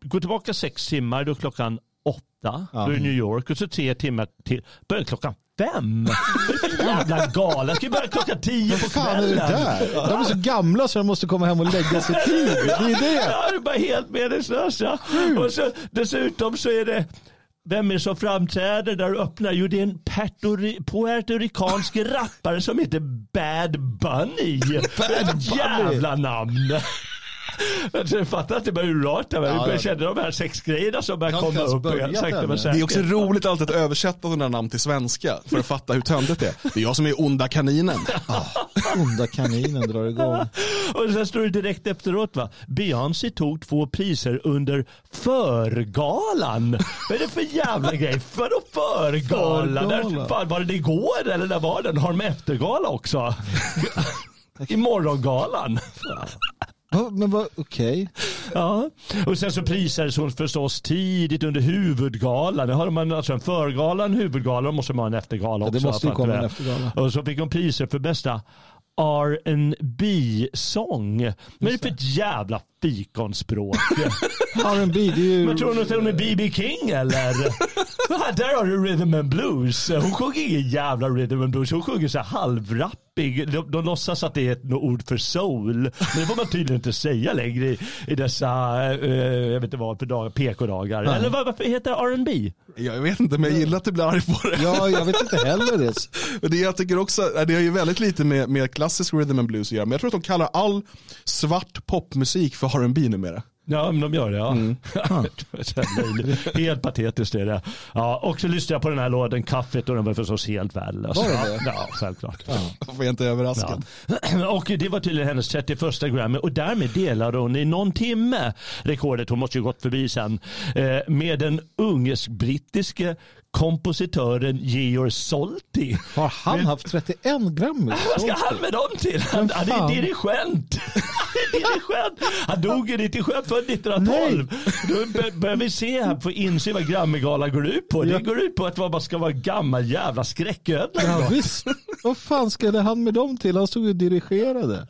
gå tillbaka sex timmar, då är klockan åtta, då är New York och så tre timmar till, börjar klockan fem. (laughs) Jävla galen, ska ju börja klockan tio på fan är det kvällen. där? De är så gamla så de måste komma hem och lägga sig (laughs) tid. Det är det. Ja, det är bara helt meningslöst. Ja. Och så, dessutom så är det vem är det som framträder där och öppnar? Jo, det är en puertori- puertoricansk rappare som heter Bad Bunny. Ett jävla namn. Jag fattar att det börjar urarta. Ja, Jag känna de här sexgrejerna som börjar komma upp. börjat sakta men Det är också roligt alltid att översätta sådana här namn till svenska för att fatta hur töntigt det är. Det är jag som är onda kaninen. (laughs) Onda kaninen drar igång. Och sen står det direkt efteråt va. Beyoncé tog två priser under förgalan. Vad är det för jävla grej? Vadå förgalan? Förgala. Där, fan, var det igår eller när var den? Har de eftergala också? (laughs) I morgongalan. Men vad, okej. Ja. Och sen så prisades hon förstås tidigt under huvudgalan. Det har man alltså en förgala, en huvudgala och måste man ha en eftergala Ja, också. det måste ju komma en eftergala. Och så fick hon priser för bästa R&B sång Men det är för ett jävla fikonspråk. (laughs) R&B det är ju... Men tror du att hon är B.B. King eller? (laughs) Där har du rhythm and blues. Hon sjunger ingen jävla rhythm and blues. Hon sjunger så halvrappig. De, de låtsas att det är ett ord för soul. Men det får man tydligen inte säga längre i, i dessa, eh, jag vet inte vad för dagar, PK-dagar. Eller vad, varför heter det R&B? Jag vet inte, men jag gillar att du blir arg på det. Ja, jag vet inte heller det. (laughs) Och det jag tycker också, det har ju väldigt lite med, med klassisk rhythm and blues att göra, men jag tror att de kallar all svart popmusik för R&B numera. Ja, men de gör det. Ja. (laughs) Löjligt. helt patetiskt är det. Ja, och så lyssnade jag på den här låten Kaffet och den var förstås helt värdelös. Var det? Ja, självklart. Jag får jag inte överraskad. Ja. (clears throat) Och det var tydligen hennes 31 Grammy och därmed delade hon i någon timme rekordet, hon måste ju gått förbi sen, eh, med den ungersk-brittiske kompositören Georg Solti. Har han haft 31 gram? Vad ska han med dem till? Han, han är dirigent. Dirigent. Han dog ju 97, född 1912. Då bör- börjar vi se här, få inse vad Grammygalan går ut på. Det går ut på att man ska vara gammal jävla skräcködla. Ja, visst. Vad fan skulle han med dem till? Han stod ju och dirigerade.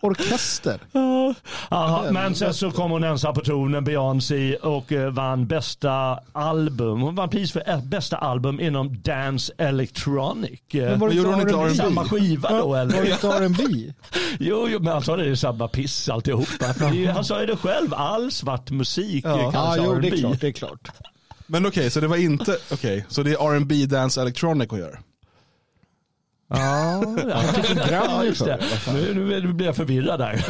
Orkester. Ja, Aha, men sen så kom hon ensam på tronen, Beyoncé, och eh, vann bästa album. Hon vann pris för eh, bästa album inom Dance Electronic. Eh, Men var det gjorde hon inte R&B? R&B? Samma skiva då Var det eller? inte R&B? (laughs) Jo, jo, men han sa det är samma piss alltihopa. För det är- Han sa ju det själv, all svart musik Ja, kallas ja jo, det är R&B. klart. Det är klart. Men okej, så det var inte, okej, så det är R&B dance electronic att göra. Ja, Ja, han fick en Grammy ja, för det. Nu, nu, blir jag förvirrad där.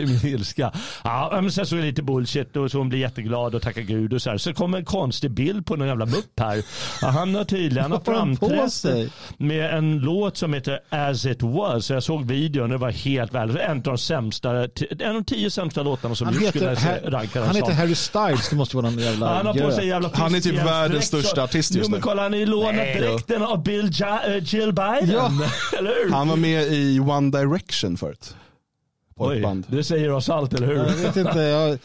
I (laughs) min ilska. Ja, men sen så är det lite bullshit och så hon blir jätteglad och tackar gud och så här. Så kommer en konstig bild på någon jävla mupp här. Ja, han har tydligen han framträtt med en låt som heter As it was. Så jag såg videon och det var helt väl. En av de sämsta, en av de tio sämsta låtarna som Han gjorts skulle heter, jag Har- ranka han heter. Harry Styles, det måste vara någon jävla Han har på sig jävla Han är typ världens största artist just Jo men nu. kolla han är lånat dräkten av Bill ja, äh, Jill Biden. Ja. (laughs) Eller hur? Han var med i One Direction förut. Pojkband. det säger oss allt, eller hur? Jag vet inte. Jag...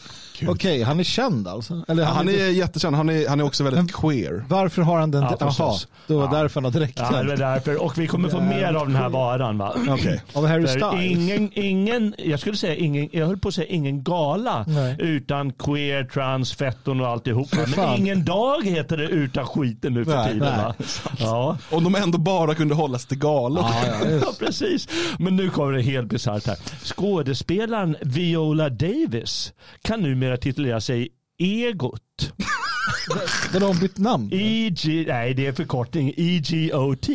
Okej, han är känd alltså? Eller han, Han är jättekänd, han är, han är också väldigt queer. Varför har han den? Ja, Jaha, förstås. det var Ja. därför han har dräkten. Ja, det är därför. Och vi kommer få mer av den här varan va? Okej. Av Harry För Styles? ingen, ingen, jag skulle säga ingen, jag höll på att säga ingen gala Nej. utan queer, trans, fetton och alltihop. Men ingen dag heter det utan skiten nu för Nej, tiden. nej. Ja. Om de ändå bara kunde hålla sig till galor. Ja, ja, ja, (laughs) precis. Men nu kommer det helt bisarrt här. Skådespelaren Viola Davis kan numera titulera sig Egot. Men de har bytt namn? EG, nej det är förkortning, EGOT.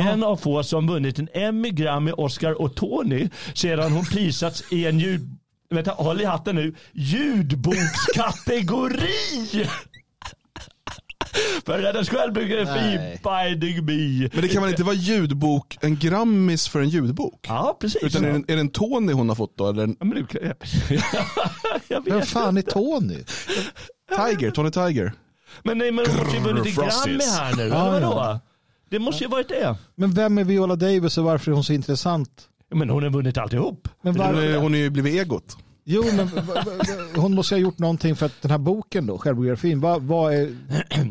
En av få som vunnit en Emmy, Grammy, Oscar och Tony sedan hon prisats i en ljud... Vänta, håll i hatten nu. Ljudbokskategori! (laughs) För hennes självbiografi Nej. Biding Me. Men det kan väl inte vara ljudbok, en Grammis för en ljudbok? Ja, precis. Utan är det, är det en Tony hon har fått då? Eller en Ja, men det, (laughs) jag, jag Vem fan är Tony? Tiger, Tony Tiger? Men nej, men hon måste ju vunnit en. Grammy här nu. Ja, eller ja. vadå? Det måste ju varit det. Men vem är Viola Davis och varför är hon så intressant? Men hon har vunnit alltihop. Men Hon, varför? är, hon är ju blivit egot. Jo, men hon måste ha gjort någonting för att den här boken då, självbiografin, vad, vad är... (clears throat)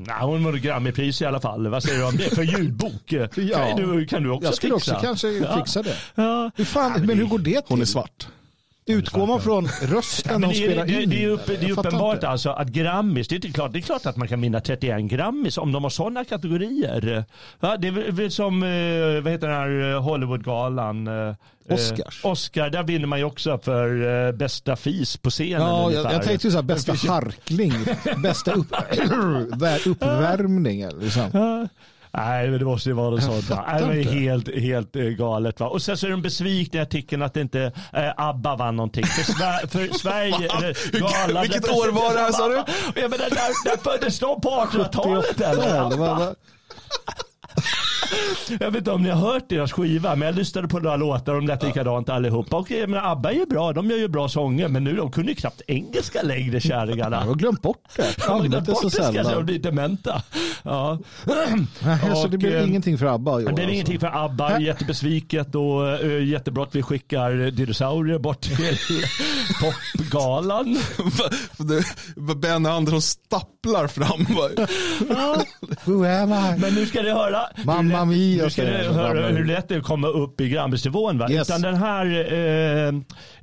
Nej, hon vann Grammypris i alla fall. Vad säger du om det? För ljudbok? Ja. Kan, du, kan du också Jag skulle fixa? också kanske fixa det. Ja. Hur fan, men hur går det till? Hon är svart. Utgår man från Ja, rösten men de det, spelar är, det, in? det är, upp, det är uppenbart inte. alltså att Grammis, det är, klart, det är klart att man kan vinna 31 Grammis om de har sådana kategorier. Ja, det är väl- som, eh, vad heter den här eh, Hollywoodgalan? eh, Oscars. Oscar, där vinner man ju också för bästa fis på scenen. Ja, jag, jag tänkte ju så här, bästa harkling, bästa upp, (clears throat) vär- uppvärmning. Liksom. Nej, men det måste ju vara något sånt. Nej, det är inte. helt, helt eh, galet. Va? Och sen så är de besvikna i artikeln att inte eh, ABBA vann någonting. För, Sver- för (laughs) Sverige, galan, Vilket år var det här, sa du? Jag menar, där, där föddes de på (laughs) 1800-talet 78, eller? eller vad- ABBA. vad- Jag vet inte om ni har hört deras skiva, men jag lyssnade på några låtar. De lät likadant allihopa. Och jag menar, ABBA är ju bra, de gör ju bra sånger. Men nu, de kunde ju knappt engelska längre, kärringarna. Jag har glömt bort det. De har glömt bort det, (laughs) ska jag säga, de sällan. blir dementa. Ja. Nej, (clears throat) Så det Och, blir eh, ingenting för ABBA Det blir alltså. ingenting för ABBA, jättebesviket och uh, jättebra att vi skickar dinosaurier bort till (laughs) popgalan. (laughs) Ben Andersson stapplar fram. (laughs) Who am I? Men nu ska ni höra, Mamma hur lätt, mia, nu ska jag. höra hur lätt det är att komma upp i Grammisnivån. Va? Yes. Utan den här, eh,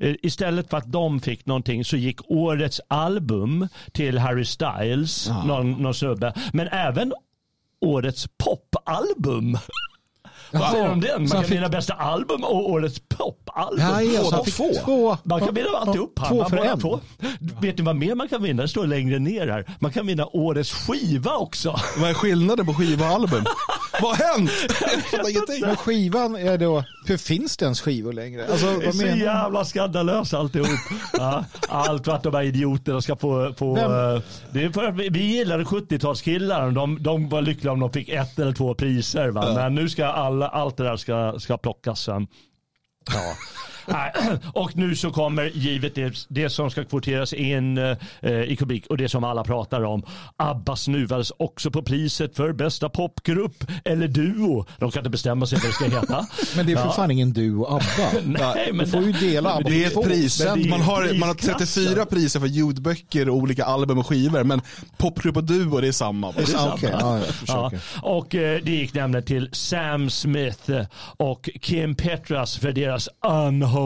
eh, istället för att de fick någonting så gick årets album till Harry Styles, någon, någon snubbe. Men även årets popalbum. (laughs) Vad säger du om den? Så Man han kan fick- vinna bästa album och årets popalbum. Ja, ja, så Båda två. två. Man kan vinna alltihop. Två Man för en. två. Vet ni vad mer man kan vinna? Det står längre ner här. Man kan vinna årets skiva också. Vad är skillnaden på skiva och album? (laughs) Vad har hänt? Men skivan är då, hur finns det ens skivor längre? Alltså, Det är vad så menar jävla skandalöst alltihop. Ja, allt för att de här idioterna ska få... få Vem? eh, det är för att vi, vi gillade 70-talskillar. De, de var lyckliga om de fick ett eller två priser. Va? Men nu ska alla, allt det där ska, ska plockas. sen. Ja. (laughs) (clears throat) Och nu så kommer givet det, det som ska kvoteras in eh, i kubik och det som alla pratar om. ABBA snuvades också på priset för bästa popgrupp eller duo. De kan inte bestämma sig vad det ska heta. (laughs) Men det är för Ja. fan ingen du och ABBA. (laughs) Nej, men Du får ju dela ABBA Det är ett två. pris. men det är Man har, man har 34 priser för ljudböcker och olika album och skivor. Men popgrupp och duo det är samma. Ja, okej. Ja, jag Ja, försöker. och eh, det gick nämligen till Sam Smith och Kim Petras för deras Unholy,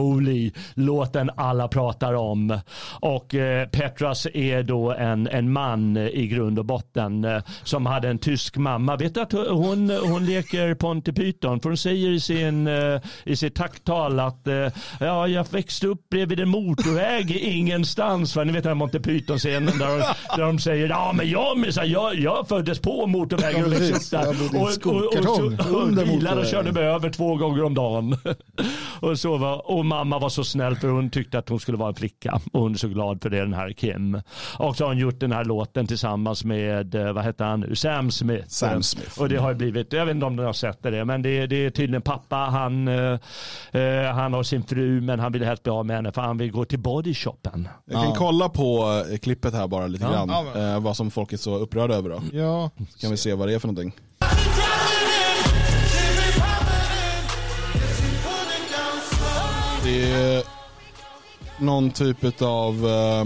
låten alla pratar om. Och eh, Petras är då en, en man i grund och botten eh, som hade en tysk mamma. Vet du att hon, hon leker Ponty Python? För hon säger i, sin, eh, i sitt tacktal att eh, ja, jag växte upp bredvid en motorväg ingenstans. Va? Ni vet den här Monty Python-scenen där, de- där de säger ja men jag, jag, jag föddes på motorvägen och växte upp där. En Och, och, och, skokartong och, och under bilarna motorvägen. körde mig över två gånger om dagen. (laughs) och, så var, och mamma var så snäll för hon tyckte att hon skulle vara en flicka. Och hon är så glad för det, den här Kim. Och så har hon gjort den här låten tillsammans med, eh, vad heter han nu, Sam Smith. Sam Smith. Och det har ju blivit, jag vet inte om ni har sett det, men det, det är tydligen pappa, han, eh, eh, han har sin fru men han vill helst bli av med henne för han vill gå till bodyshoppen. Jag kan kolla på eh, klippet här bara lite Ja. grann. Ja, men- eh, vad som folk är så upprörda över då. Ja, Så kan vi se vad det är för någonting. Det är någon typ av eh,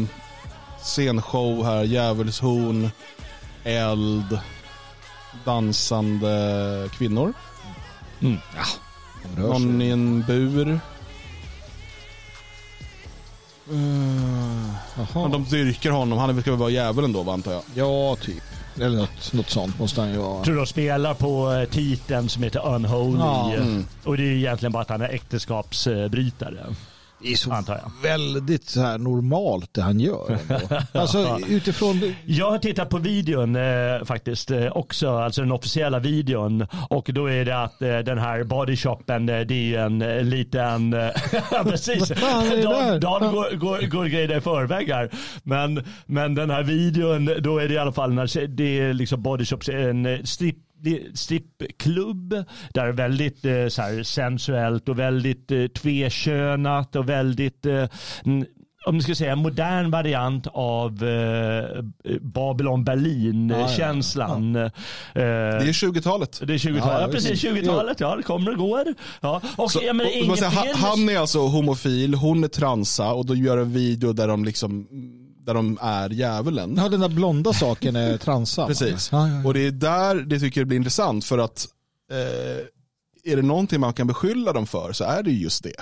scenshow här. Djävulshorn, eld, dansande kvinnor. de rör sig. Någon i en bur. Uh, Jaha. de dyrkar honom. Han ska väl vara djävulen då, antar jag. Ja, typ. Eller något, något sånt måste han ju vara. Tror de spelar på eh, titeln som heter Unholy. Ja. Mm. Och det är egentligen bara att han är äktenskapsbrytare. Det är så väldigt så här normalt det han gör. (laughs) Alltså utifrån... Jag har tittat på videon eh, faktiskt eh, också, alltså den officiella videon. Och då är det att eh, den här bodyshoppen, eh, det är ju en eh, liten... (laughs) Precis? Dan, Dan går, går, går grejerna i förväg här. Men, men den här videon, då är det i alla fall när det är liksom bodyshops, en strip strippklubb där det är väldigt eh, så här, sensuellt och väldigt eh, tvekönat och väldigt eh, om ni ska säga en modern variant av eh, Babylon Berlin-känslan. Det är 20-talet. Det är 20-talet, Ja, ja, precis visst. 20-talet, ja det kommer och går. Ja. Och, Så, ja, men och, säger, han, han är alltså homofil, hon är transa och då gör en video där de liksom där de är djävulen. Ja, den där blonda saken är (laughs) transa. Precis. Ja, ja, ja. Och det är där det tycker jag blir intressant för att eh, är det någonting man kan beskylla dem för så är det ju just det.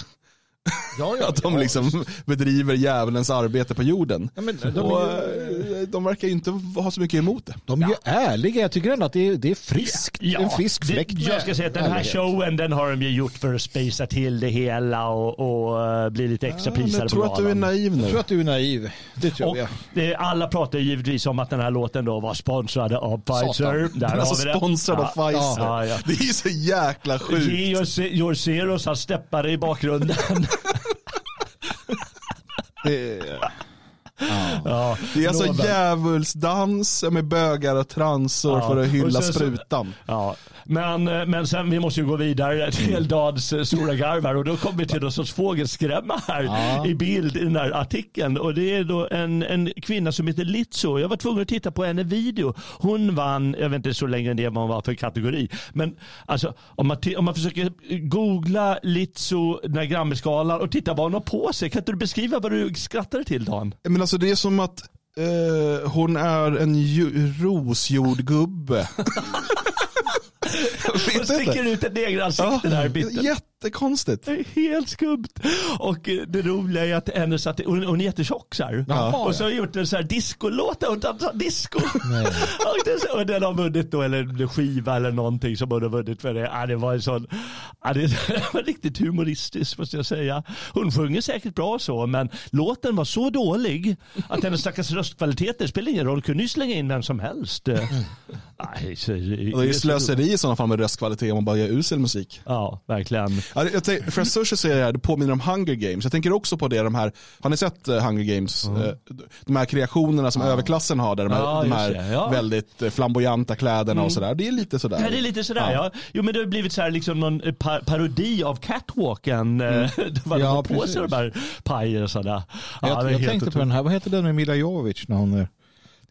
Ja, ja, (laughs) Att de ja, liksom bedriver djävulens arbete på jorden. Ja, men de, och är ju, eh, de verkar ju inte ha så mycket emot det. de är ju ärliga. Jag tycker ändå att det är, det är friskt. en frisk fläkt Jag ska säga att den här ärlighet. showen den har de ju gjort för att spacea till det hela och, och eh, bli lite extra Ja, prisade jag tror att du är naiv Jag nu. tror att du är naiv. Det tror Och jag. det, alla pratar ju givetvis om att den här låten då var sponsrad av Pfizer. Där har Alltså vi det. sponsrad av Ja. Pfizer. Ja, ja. Det är ju så jäkla sjukt. Georg George Zeros har steppare i bakgrunden. Det, (laughs) ja, Det är alltså djävulsdans med bögar och transor Ja, för att hylla sen sprutan. Ja, men, men sen vi måste ju gå vidare (laughs) till Eldads eh, stora garvar och då kommer vi till någon sorts fågelskrämma här Ja. i bild i den här artikeln och det är då en, en kvinna som heter Litso. Jag var tvungen att titta på henne video. Hon vann, jag vet inte så länge det var för kategori, men alltså om man, om man försöker googla Litso, den här Grammisgalan och titta vad hon har på sig. Kan inte du beskriva vad du skrattade till Dan? Men alltså det är som att eh, hon är en rosjordgubbe. (laughs) Hon sticker ut ett egen ansikte där i mitten. Jättekonstigt. Det är helt skumt. Och det roliga är att hennes, att hon, hon är jättetjock så här. Jaha, och så ja. har jag gjort en så här discolåt där hon dansar disco. (laughs) och, det, så- och den har vunnit då, eller skiva eller någonting som hon har vunnit för det. Ja, det var en sån, ja, det (laughs) var riktigt humoristiskt måste jag säga. Hon sjunger säkert bra så, men låten var så dålig att hennes stackars röstkvaliteter spelar ingen roll. Kunde ju slänga in vem som helst. Mm. Nej, så, det är ju slöseri i sådana fall med röstkvalitet om man bara gör usel musik. Ja, verkligen. Ja, Jag tänker, Fresh Social säger det här, det påminner om Hunger Games. Jag tänker också på det, de här, har ni sett eh, Hunger Games? Eh, De här kreationerna som överklassen har, där de här, Ja, de här ja. väldigt eh, flamboyanta kläderna och sådär. Det är lite sådär. Ja, det är lite sådär ja. Jo men det har blivit så här liksom någon eh, pa parodi av catwalken. Mm. (laughs) Där Ja, på sig de här pajerna. Ja, jag jag tänkte på den här, vad heter den med Mila Jovovich när hon är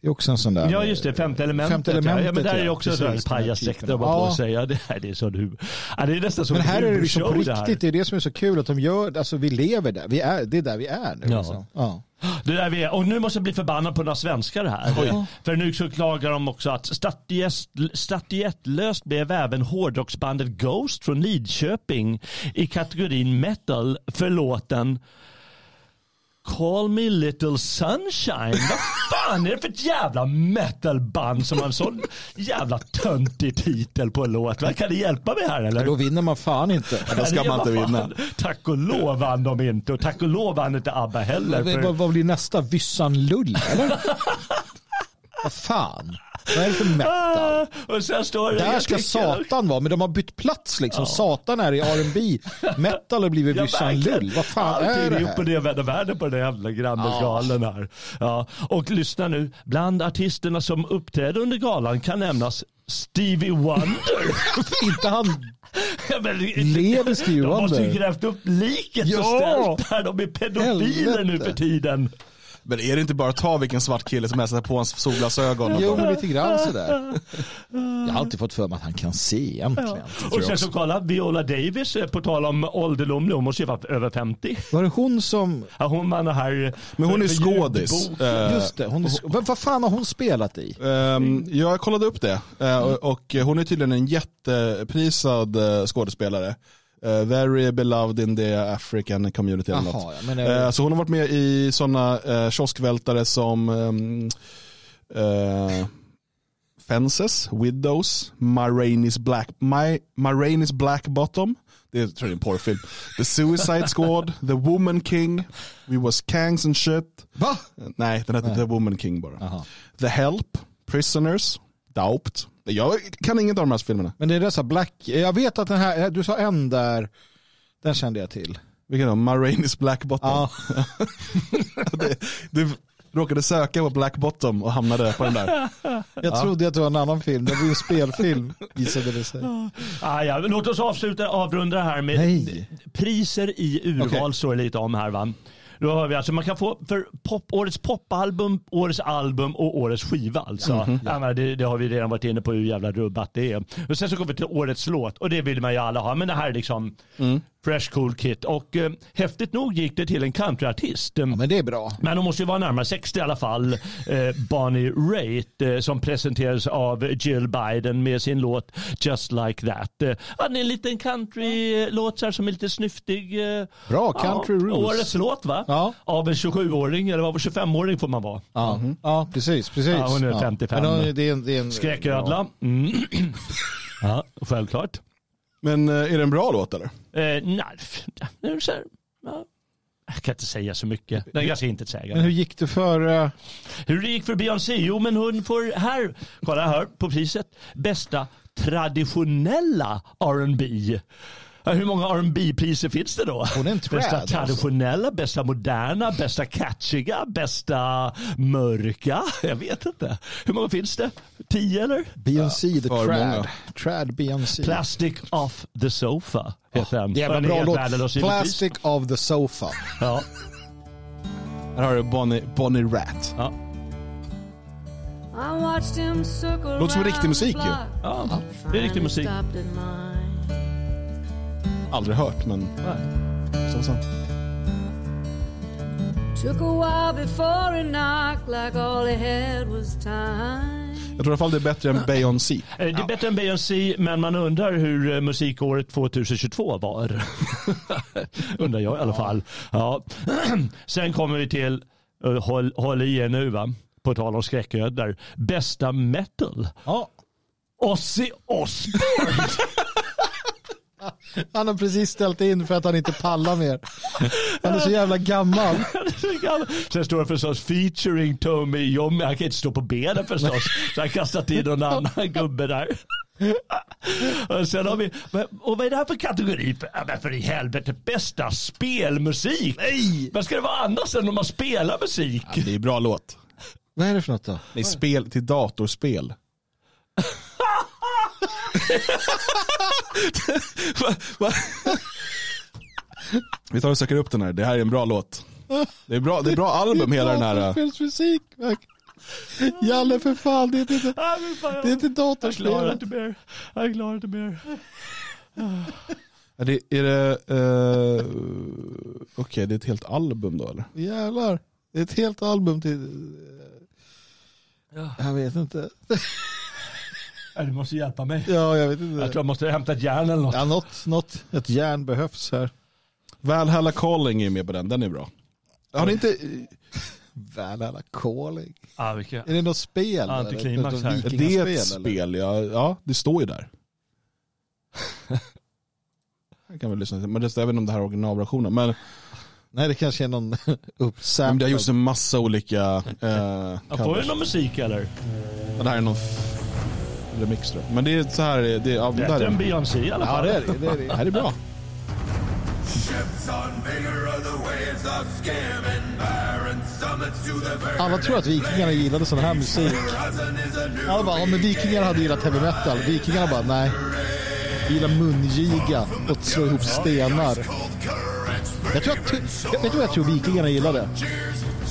det är också en sån där. Ja just det, femte elementet. Femte ja. elementet, ja, men där är ja. också här pajasdräkter på Ja. sig. Ja, det, här, det är så nu. Ja, det är nästan som Men här en är det liksom på humorshow det riktigt, det är det som är så kul att de gör, alltså vi lever där, vi är, det är där vi är nu. Ja. Liksom. Ja. Det där vi är. Och nu måste jag bli förbannad på några svenskar här. För nu så klagar de också att statyett, statyettlöst blev även hårdrocksbandet Ghost från Lidköping i kategorin metal för låten Call me little sunshine. Vad fan är det för ett jävla metalband som har en sån jävla töntig titel på en låt? Kan det hjälpa mig här eller? Då vinner man fan inte. Då ska man inte vinna. (laughs) fan. Tack och lov vann de inte och tack och lov vann inte ABBA heller. För... vad, vad blir nästa? Vyssan Lull eller? Vad fan? Vad är det för metal? Ah, och sen står det... Där ska Satan vara, men de har bytt plats liksom. Satan är i R&B. Metal har blivit Ja, Bryssan. Lull. Vad fan Allting är det upp och här? ner vända världen på den jävla Grammisgalan här. Ja. Och lyssna nu, bland artisterna som uppträdde under galan kan nämnas Stevie Wonder. (laughs) Inte han Ja, men- Lever Stevie De måste ju Wonder? grävt upp liket Ja! och ställt där. De är pedofiler nu Helvete. för tiden. Men är det inte bara att ta vilken svart kille som helst, sätta på hans solglasögon? Jo, men lite grann sådär. (laughs) Jag har alltid fått för mig att han kan se egentligen. Och sen så kolla, Viola Davis, eh, på tal om ålderdom, hon måste ju vara över 50. Var det hon som... Ja, hon var den här... Men hon är för skådis. Eh, Just det, hon är... Vad, vad fan har hon spelat i? Ehm, jag kollade upp det eh, och, och hon är tydligen en jätteprisad eh, skådespelare. Eh, very beloved in the African community eller något. Ja, är Eh, så hon har varit med i sådana eh, kioskvältare som ehm, eh, Fences, Widows, Ma Rainey's Black, My, Black Bottom. Det är, tror jag är en porrfilm. The Suicide Squad, (laughs) The Woman King, We Was Kangs and Shit. Va? Nej, den heter The Woman King bara. Jaha. The Help, Prisoners, Doubt. Jag kan inget av de här filmerna. Men det är dessa Black... Jag vet att den här... Du sa en där. Den kände jag till. Vilken då? Ma Rainey's Black Bottom. Ja. (laughs) det, du råkade söka på Black Bottom och hamnade på den där. Jag trodde att det var en annan film. Det var ju en spelfilm visade det sig. Ah, ja, låt oss avsluta, avrunda det här med Nej. priser i urval Okej. står det lite om här va. Då har vi alltså, man kan få för pop, årets popalbum, årets album och årets skiva alltså. ja, men det, det har vi redan varit inne på hur jävla rubbat det är. Och sen så kommer vi till årets låt och det vill man ju alla ha. Men det här är liksom Fresh Cool Kit. Och eh, häftigt nog gick det till en countryartist. Ja, men det är bra. Men de måste ju vara närmare 60 i alla fall. Eh, Bonnie Raitt eh, som presenterades av Jill Biden med sin låt Just Like That. Eh, ja, det är en liten countrylåt så här som är lite snyftig. Eh, Bra, country rules. Årets låt va? Ja. Av en 27-åring eller var 25-åring får man vara. Ja, ja precis. precis. Ja, hon är 55. Men hon- det är en, det är en, Skräcködla. Mm. ja, (clears throat) självklart. Men eh, är det en bra låt eller? Eh, nej, så här, ja. Jag kan inte säga så mycket. Den är ganska intetsägande. Men hur gick det för... eh, Hur det gick för Beyoncé? Jo, men hon får här, kolla här på priset, bästa traditionella R&B. Ja, Hur många R&B priser finns det då? Hon är en trad, Bästa alltså. traditionella, bästa moderna, bästa catchiga, bästa mörka. (laughs) Jag vet inte. Hur många finns det? Tio eller? Beyoncé the för Trad. många. Trad Beyoncé. Plastic off the sofa heter den. Jävla bra låt. Plastic of the sofa. Ja. Här har du Bonnie, Bonnie Rat. Ja. Låter som riktig musik ju. ja, det är riktig musik. Aldrig hört men så, så. Took a while before it knocked like all he had was time. Jag tror i alla fall det är bättre än Beyoncé. Eh, Det är bättre än Beyoncé, men man undrar hur eh, musikåret 2022 var. (laughs) undrar jag i alla fall. Ja. (clears throat) Sen kommer vi till, eh, håll, håll i er nu va, på tal om skräcködlor, bästa metal. Ja. Ozzy Osbourne. (laughs) Han har precis ställt in för att han inte pallar mer. Han är så jävla gammal. Sen står det förstås featuring Tommy Iommi. Han kan inte stå på benen förstås. Så han kastat in någon annan gubbe där. Och sen har vi, och vad är det här för kategori? Ja, men för i helvete, bästa spelmusik. Nej! Vad ska det vara annars än om man spelar musik? Det är bra låt. Vad är det för något då? Det är spel till datorspel. Vi tar och söker upp den här. Det här är en bra låt. Det är bra, det är bra album hela den här. äh. Jalle för fan, det är inte, Ah, det är inte jag klarar datorspel. inte mer. Jag klarar inte mer. Är det, är det uh, okej det är ett helt album då eller? Jävlar. Det är ett helt album till... Jag vet inte. Ja, Du måste hjälpa mig. Ja, jag vet inte. Jag tror jag måste hämta ett järn eller något. Ja, något, något. Ett järn behövs här. Valhalla Calling är med på den, den är bra. Har ni inte, (laughs) Valhalla Calling. Ah, vilka... Är det något spel? eller? Antiklimax Något här. det är ett spel, ja, ja det står ju där. (laughs) Jag kan väl lyssna till, men det, jag vet inte om det här är originalversionen. Men, Nej, det kanske är någon (laughs) uppsamlad. det har gjorts en massa olika eh, Ja, får vi någon musik eller? Det här är någon remix tror jag. Men det är så här, det, ja, det än är, Beyoncé i alla Ja, fall. det är det. det, är det. det här är bra. Alla tror att vikingarna gillade sån här musik. Alla bara, ja men vikingarna hade gillat heavy metal. Vikingarna bara, nej. Vi gillar mungiga och slå ihop stenar. Jag tror att, vet du vad jag tror vikingarna gillade?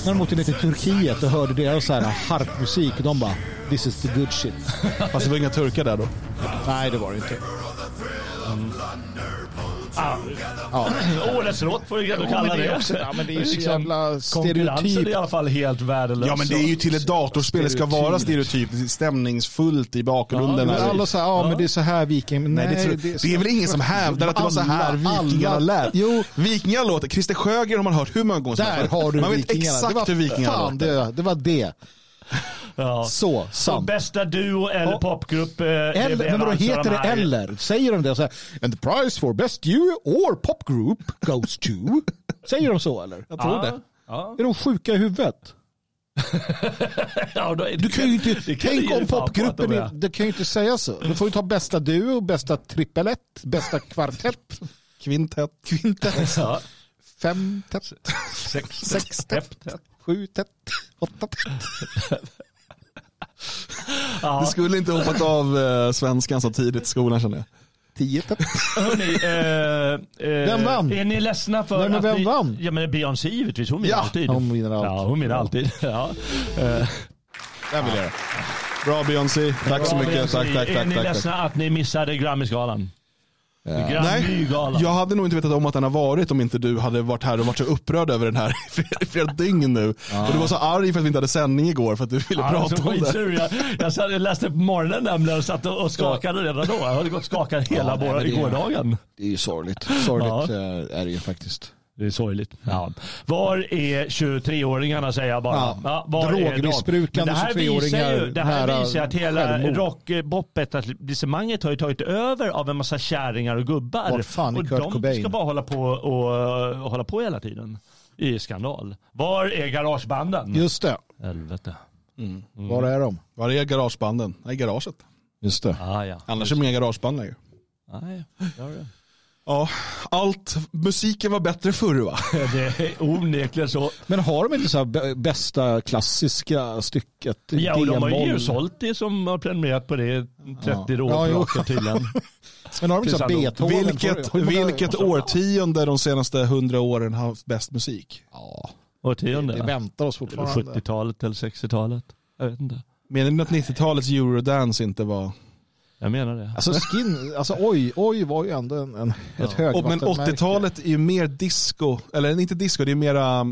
När de åkte ner till Turkiet och hörde deras så här harpmusik och de bara, this is the good shit. Fast det var inga turkar där då. Nej, det var det inte. Ah, Ja. årets låt får vi ändå Ja, kalla det är det. också- ja, men det är ju så Liksom, jävla är stereotyp. i alla fall helt värdelös. Ja men det är ju till ett datorspel, det ska vara stereotypt, stämningsfullt i bakgrunden. Här. alla säger, ja men det är så här viking. Men Nej, det, tror, det, är väl ingen som hävdar att det var så här vikingarna lät. Jo. Vikingarna låter, Christer Sjögren har man hört hur många gånger som Där helst. har du Man vet vikingarna. exakt det var, hur vikingarna fan, låter. det, det var det. Ja. Så, Så sant. bästa duo eller Ja. popgrupp. eh, Eller, men vadå, heter de det eller? Säger de det så här, and the prize for best duo or pop group goes to? (laughs) Säger de så eller? Jag tror Ja. det. Ja. Är de sjuka i huvudet? (laughs) Ja, då är det- Du kan ju inte, (laughs) det kan tänk om popgruppen, de det kan ju inte säga så. Du får ju ta bästa duo, bästa trippelett, bästa kvartett, Kvintett. kvintett, Ja. femtett, Sex. sextett, sjutätt, åttatett. Du skulle inte hoppat av eh, svenskan så tidigt i skolan känner jag. Tiotätt. Hörrni, eh, eh, Vem vann? Är ni ledsna för Nej, men att vem ni, vann? Ja men Beyoncé givetvis, hon vinner Ja, alltid. hon vinner allt. Ja, hon vinner alltid. Ja. Eh, Den vill jag. Bra Beyoncé, tack så mycket. Beyoncé. Tack, tack, Är tack. ni tack, tack. ledsna att ni missade Grammyskalan? Nej, Grammygalan. jag hade nog inte vetat om att den har varit om inte du hade varit här och varit så upprörd över den här i flera, dygn nu. Och du var så arg för att vi inte hade sändning igår för att du ville Ja, prata så om det. Jag, jag, satt, jag läste på morgonen nämligen och satt och skakade redan då. Jag hade gått skakad hela Ja, nej, ja, det- gårdagen. Det är ju sorgligt. Sorgligt eh, är det ju faktiskt. Det är sorgligt. Ja. Var är 23-åringarna säger jag bara. Ja. Ja, var är de? Drogmissbrukande Men det här visar 23-åringar ju, Det här nära visar att hela rock-bop-etablissemanget har ju tagit över av en massa kärringar och gubbar. Var fan är och Kurt de Cobain? ska bara hålla på och hålla på hela tiden. I skandal. Var är garagebanden? Just det. Helvete. Var är de? Var är garagebanden? Nej, garaget. Just det. Ah, ja. Annars är det inga garageband längre. Nej, gör det. Ja, allt, musiken var bättre förr va? (laughs) Det är onekligen så. Men har de inte så här bästa klassiska stycket? Ja, och de har ju sålt det som har prenumererat på det 30 år Ja, jo. tydligen. (laughs) Men har de inte så Beethoven? Vilket, vilket årtionde de senaste hundra åren har haft bäst musik? Ja, Årtionde? det väntar oss fortfarande. 70-talet eller 60-talet? Jag vet inte. Menar ni att 90-talets eurodance inte var... Jag menar det. Alltså skin, alltså oj, oj var ju ändå en, en, ett Och, men högvattenmärke. 80-talet är ju mer disco, eller inte disco, det är mera...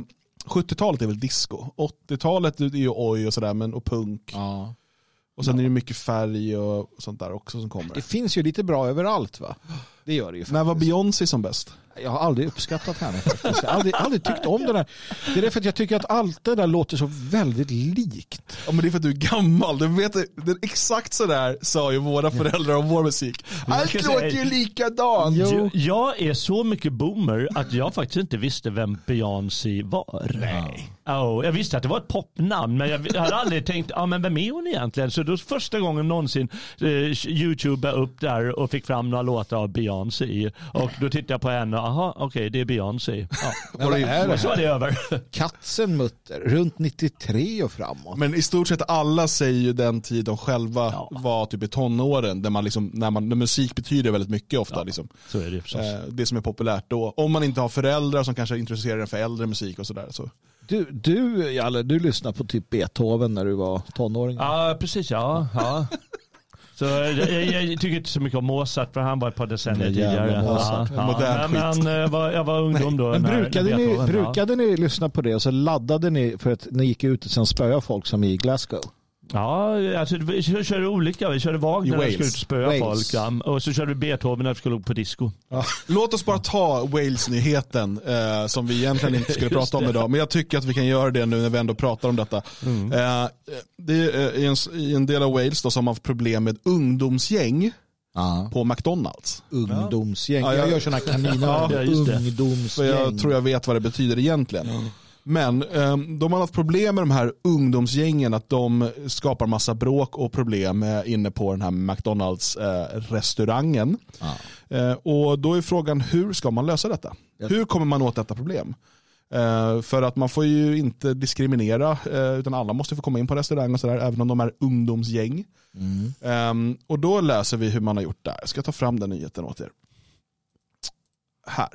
70-talet är väl disco. 80-talet är ju oj och sådär, men och punk. Ja. Och sen är det mycket färg och sånt där också som kommer. Det finns ju lite bra överallt va? Det gör det ju. När var faktiskt. Beyoncé som bäst? Jag har aldrig uppskattat henne faktiskt. Jag har aldrig, aldrig tyckt om den där. Det är därför att jag tycker att allt det där låter så väldigt likt. Ja men det är för att du är gammal. Du vet, det är exakt sådär sa ju våra föräldrar om vår musik. Allt låter ju likadant. Jo. Jag är så mycket boomer att jag faktiskt inte visste vem Beyoncé var. Nej. Oh, jag visste att det var ett popnamn men jag hade aldrig tänkt, ja men vem är hon egentligen? Så då första gången någonsin eh, youtubade upp där och fick fram några låtar av Beyoncé. Och då tittade jag på henne, aha okej det är Beyoncé. Ja. (laughs) Är Och så var det över. (laughs) Katzenmutter, runt 93 och framåt. Men i stort sett alla säger ju den tid de själva Ja. var typ i tonåren. Där, man liksom, när, man, när musik betyder väldigt mycket ofta. Liksom. Så är det förstås. Eh, det som är populärt då. Om man inte har föräldrar som kanske intresserar en för äldre musik och sådär. Så. Du, du, Jalle, du lyssnade på typ Beethoven när du var tonåring. Ja, precis ja. ja. (laughs) Så jag, jag, jag tycker inte så mycket om Mozart för han var ett par decennier tidigare. Mozart. Ja, Modern men, skit. men jag, var, jag var ungdom då. Men när- brukade, när ni, ja. brukade ni lyssna på det och så laddade ni för att ni gick ut och sen spöade folk som i Glasgow? Ja, alltså, vi körde olika. Vi körde Wagner när vi skulle ut och spöa Wales. folk. Ja. Och så körde vi Beethoven när vi skulle gå på disco. Låt oss bara ta Wales-nyheten eh, som vi egentligen inte skulle (laughs) prata om idag. Men jag tycker att vi kan göra det nu när vi ändå pratar om detta. Mm. Eh, det är, eh, i, en, I en del av Wales då, som har haft problem med ungdomsgäng Ja. på McDonalds. Ungdomsgäng. Ja, jag jag- gör sådana kaniner. (laughs) Ja. Ungdomsgäng. Så jag tror jag vet vad det betyder egentligen. Men eh, de har haft problem med de här ungdomsgängen, att de skapar massa bråk och problem eh, inne på den här McDonalds-restaurangen. Eh, och då är frågan, hur ska man lösa detta? Hur kommer man åt detta problem? För att man får ju inte diskriminera, utan alla måste få komma in på restaurang och sådär, även om de är ungdomsgäng. Ehm, och då läser vi hur man har gjort där. Jag ska ta fram den nyheten åt er. Här.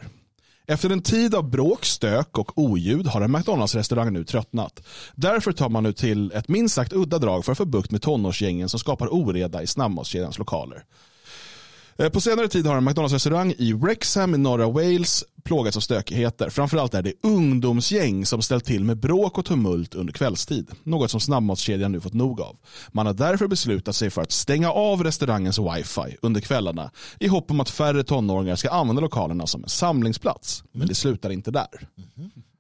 Efter en tid av bråk, stök och oljud har en McDonalds-restaurang nu tröttnat. Därför tar man nu till ett minst sagt udda drag för att få bukt med tonårsgängen som skapar oreda i snabbmatskedjans lokaler. Eh, På senare tid har en McDonalds-restaurang i Wrexham i norra Wales plågats av stökigheter. Framförallt är det ungdomsgäng som ställt till med bråk och tumult under kvällstid. Något som snabbmatskedjan nu fått nog av. Man har därför beslutat sig för att stänga av restaurangens wifi under kvällarna i hopp om att färre tonåringar ska använda lokalerna som en samlingsplats. Men det slutar inte där.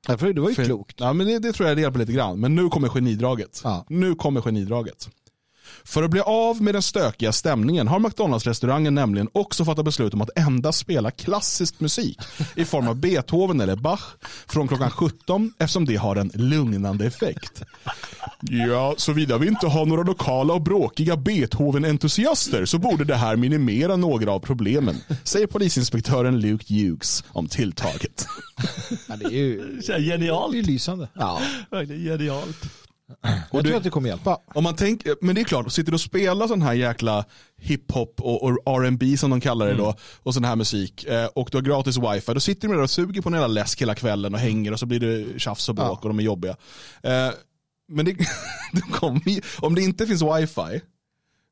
Det var ju klokt. Ja, men det, det tror jag det hjälper lite grann. Men nu kommer genidraget. Ja. Nu kommer genidraget. För att bli av med den stökiga stämningen har McDonalds-restaurangen nämligen också fattat beslut om att endast spela klassisk musik i form av Beethoven eller Bach från klockan 17 eftersom det har en lugnande effekt. Ja, såvida vi inte har några lokala och bråkiga Beethoven-entusiaster så borde det här minimera några av problemen, säger polisinspektören Luke Hughes om tilltaget. Ja, det är ju här det är Genialt. lysande. Ja. Verkligen genialt. Jag du- tror att det kommer hjälpa. Om man tänker, men det är klart, sitter du och spelar sån här jäkla hiphop och, och R&B som de kallar det då, och sån här musik, eh, och du har gratis wifi, då sitter de där och suger på en jävla läsk hela kvällen och hänger och så blir det tjafs och bråk Ja. och de är jobbiga. Eh, men det, (laughs) det kommer ju, om det inte finns wifi,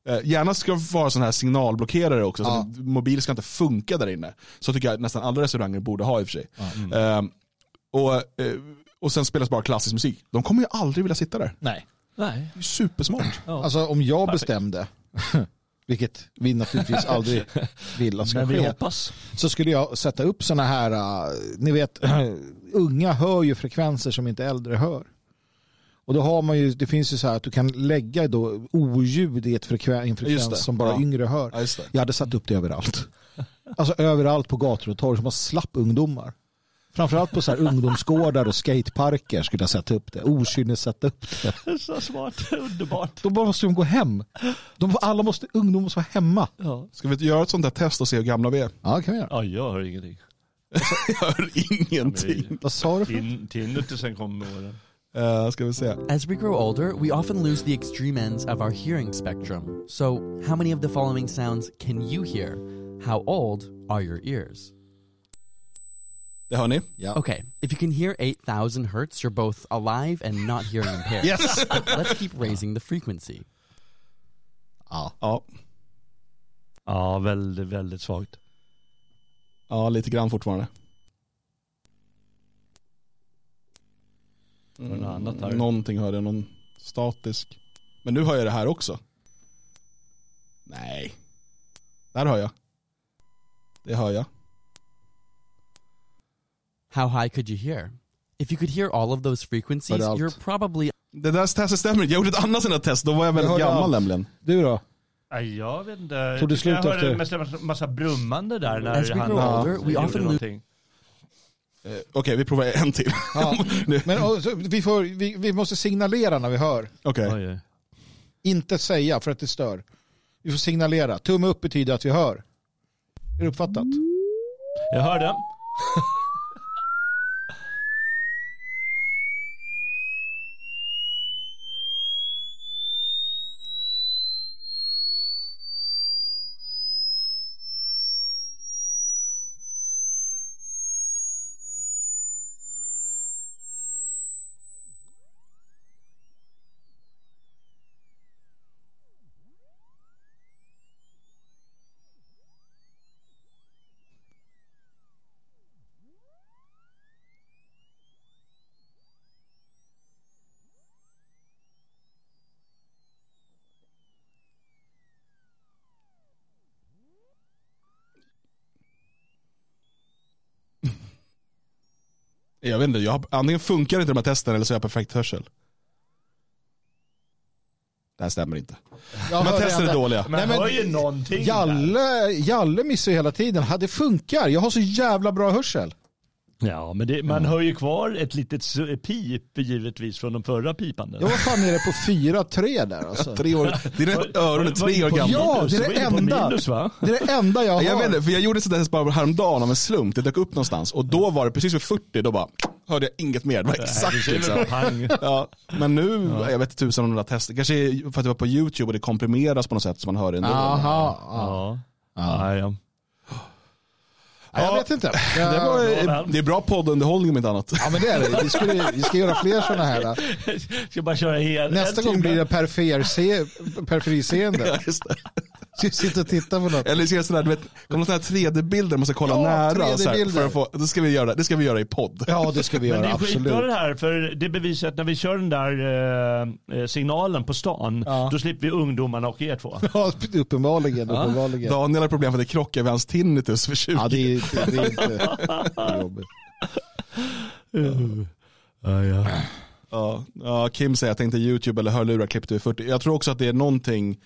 eh, gärna ska det vara sån här signalblockerare också, så Ja. att mobil ska inte funka där inne. Så tycker jag nästan alla restauranger borde ha i och för sig. Eh, och, eh, och sen spelas bara klassisk musik. De kommer ju aldrig vilja sitta där. Nej. Nej. Det är supersmart. Ja. Alltså om jag bestämde, vilket vi naturligtvis aldrig vill att ska Men vi ske, hoppas. så skulle jag sätta upp sådana här, uh, ni vet, (clears throat) unga hör ju frekvenser som inte äldre hör. Och då har man ju, det finns ju så här att du kan lägga då oljud i ett frekven, en frekvens det. som bara Ja. yngre hör. Ja. Jag hade satt upp det överallt. Alltså överallt på gator och torg som var slapp ungdomar. Framförallt på så här ungdomsgårdar och skateparker skulle jag sätta upp det. Okynnes sätta upp det. (laughs) Så smart. Underbart. Då bara måste de gå hem. De, alla måste, ungdomar måste vara hemma. Ja. Ska vi göra ett sånt där test och se hur gamla vi är? Ja, kan vi göra. ja, jag hör ingenting. Jag hör (laughs) ingenting. Vad sa du? För? Tin- Tinnitusen kom med åren. Uh, ska vi se. As we grow older, we often lose the extreme ends of our hearing spectrum. So, how many of the following sounds can you hear? How old are your ears? Det hör ni? Ja. Okay, if you can hear 8,000 hertz, you're both alive and not hearing impaired. Yes! (laughs) Let's keep raising the frequency. Ja. Ja. Ja, väldigt, väldigt svagt. ja, lite grann fortfarande. Det något annat här? Någonting hörde jag, någon statisk. Men nu hör jag det här också. Nej. Där hör jag. Det hör jag. How high could you hear? If you could hear all of those frequencies, Hörde allt. you're probably Det där testet stämmer inte. Jag gjorde ett annat sånt här test. Då var jag väldigt hörde gammal allt. nämligen. Du då? Nej, jag vet inte. Tog det Jag slut hörde efter- en massa, massa, brummande där när As we han grow older, we gjorde often lose- någonting. Eh, Okej, vi provar en till. Ja. (laughs) Nu. Men och, så, vi, får, vi, vi måste signalera när vi hör. Okej. Oj, oj. Inte säga för att det stör. Vi får signalera. Tumme upp betyder att vi hör. Är det uppfattat? Jag hörde. (laughs) Jag vet inte, jag har, antingen funkar inte de här testerna eller så har jag perfekt hörsel. Det här stämmer inte. Jag De här testerna är dåliga. Men, Nej, men- hör ju någonting. Jalle, Jalle missar ju hela tiden. Det funkar. Jag har så jävla bra hörsel. Ja, men det, man hör ju kvar ett litet pip givetvis från de förra pipanden. Ja, vad fan är det på 4-3 där alltså? Tre år, dina öron är tre år gamla. Ja, det är det var enda. Minus, va? Det är det enda jag (laughs) har. Jag vet inte, för jag gjorde sådär bara häromdagen av en slump. Det dök upp någonstans och då var det precis vid 40, då bara hörde jag inget mer. Det var exakt liksom. Ja, men nu, jag vet inte tusan om de där testerna, kanske för att det var på YouTube och det komprimeras på något sätt så man hör det ändå. Aha, ja. Ja. Ja, ja. Ja, jag vet inte. Jag, Det, bra var, det är bra poddunderhållning om inte annat. Ja men det är det. Vi, skulle, vi ska göra fler sådana här. Ska bara köra hel, Nästa gång blir det periferse, periferiseende. Just det. Sitta och titta på något. Eller ska jag sådär, du vet, kommer sådana här 3D-bilder man ska kolla Ja, nära. Så här, 3D-bilder. för att få, det, ska vi göra, det ska vi göra i podd. Ja det ska vi Men det göra, är skitbra absolut. det här, för det bevisar att när vi kör den där eh, eh, signalen på stan, Ja. då slipper vi ungdomarna och er två. Ja, (laughs) uppenbarligen. uppenbarligen. Daniel har problem för att det krockar med hans tinnitus för 20. Ja, det är, det, det är inte det är jobbigt. Ja, ja, Kim säger att det inte är YouTube eller hörlurar klippt ur 40. Jag tror också att det är någonting,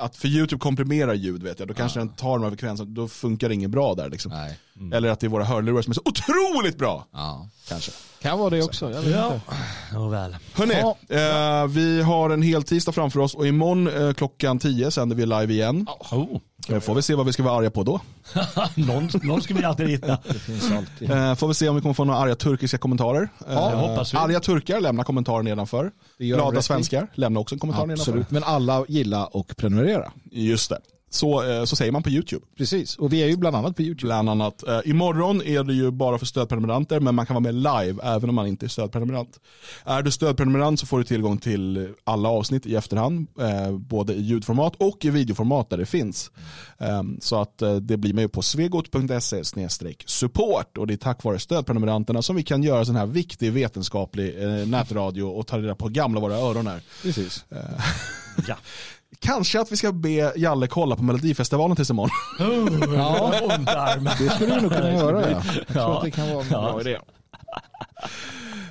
att för YouTube komprimerar ljud vet jag, då kanske den tar de här frekvenserna, då funkar det inget bra där liksom. Nej. Eller att det är våra hörlurar som är så otroligt bra. Ja. Kanske. Kan vara det också. Jag vet Ja. inte. Ja, väl. Hörni, eh, vi har en hel tisdag framför oss och imorgon eh, klockan 10 sänder vi live igen. Oh. Eh, får vi se vad vi ska vara arga på då. (laughs) någon, någon ska vi alltid hitta. (laughs) Det finns alltid. Eh, får vi se om vi kommer få några arga turkiska kommentarer. Ja, det hoppas vi. Arga turkar, lämna kommentarer nedanför. Glada svenskar, lämna också en kommentar nedanför. Absolut. Men alla gilla och prenumerera. Just det. Så, eh, så säger man på YouTube. Precis. Och vi är ju bland annat på YouTube. Bland annat. Eh, imorgon är det ju bara för stödprenumeranter men man kan vara med live även om man inte är stödprenumerant. Är du stödprenumerant så får du tillgång till alla avsnitt i efterhand. Eh, både i ljudformat och i videoformat där det finns. Eh, så att eh, det blir med på svegot.se support och det är tack vare stödprenumeranterna som vi kan göra sån här viktig vetenskaplig eh, nätradio och ta reda på gamla våra öron är. Precis. (laughs) Ja. Kanske att vi ska be Jalle kolla på Melodifestivalen tills imorgon. Ja. Ont arm. Det skulle vi nog kunna göra. Ja. Jag tror Ja. att det kan vara en Ja. bra idé.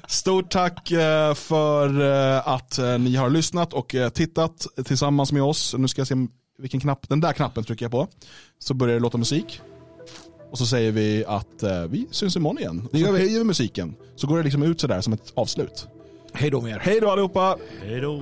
Stort tack eh, för eh, att eh, ni har lyssnat och tittat tillsammans med oss. Nu ska jag se vilken knapp, den där knappen trycker jag på. Så börjar det låta musik. Och så säger vi att vi syns imorgon igen. Det gör vi. höjer vi musiken. Så går det liksom ut sådär som ett avslut. Hej då med er. Hej då allihopa! Hej då.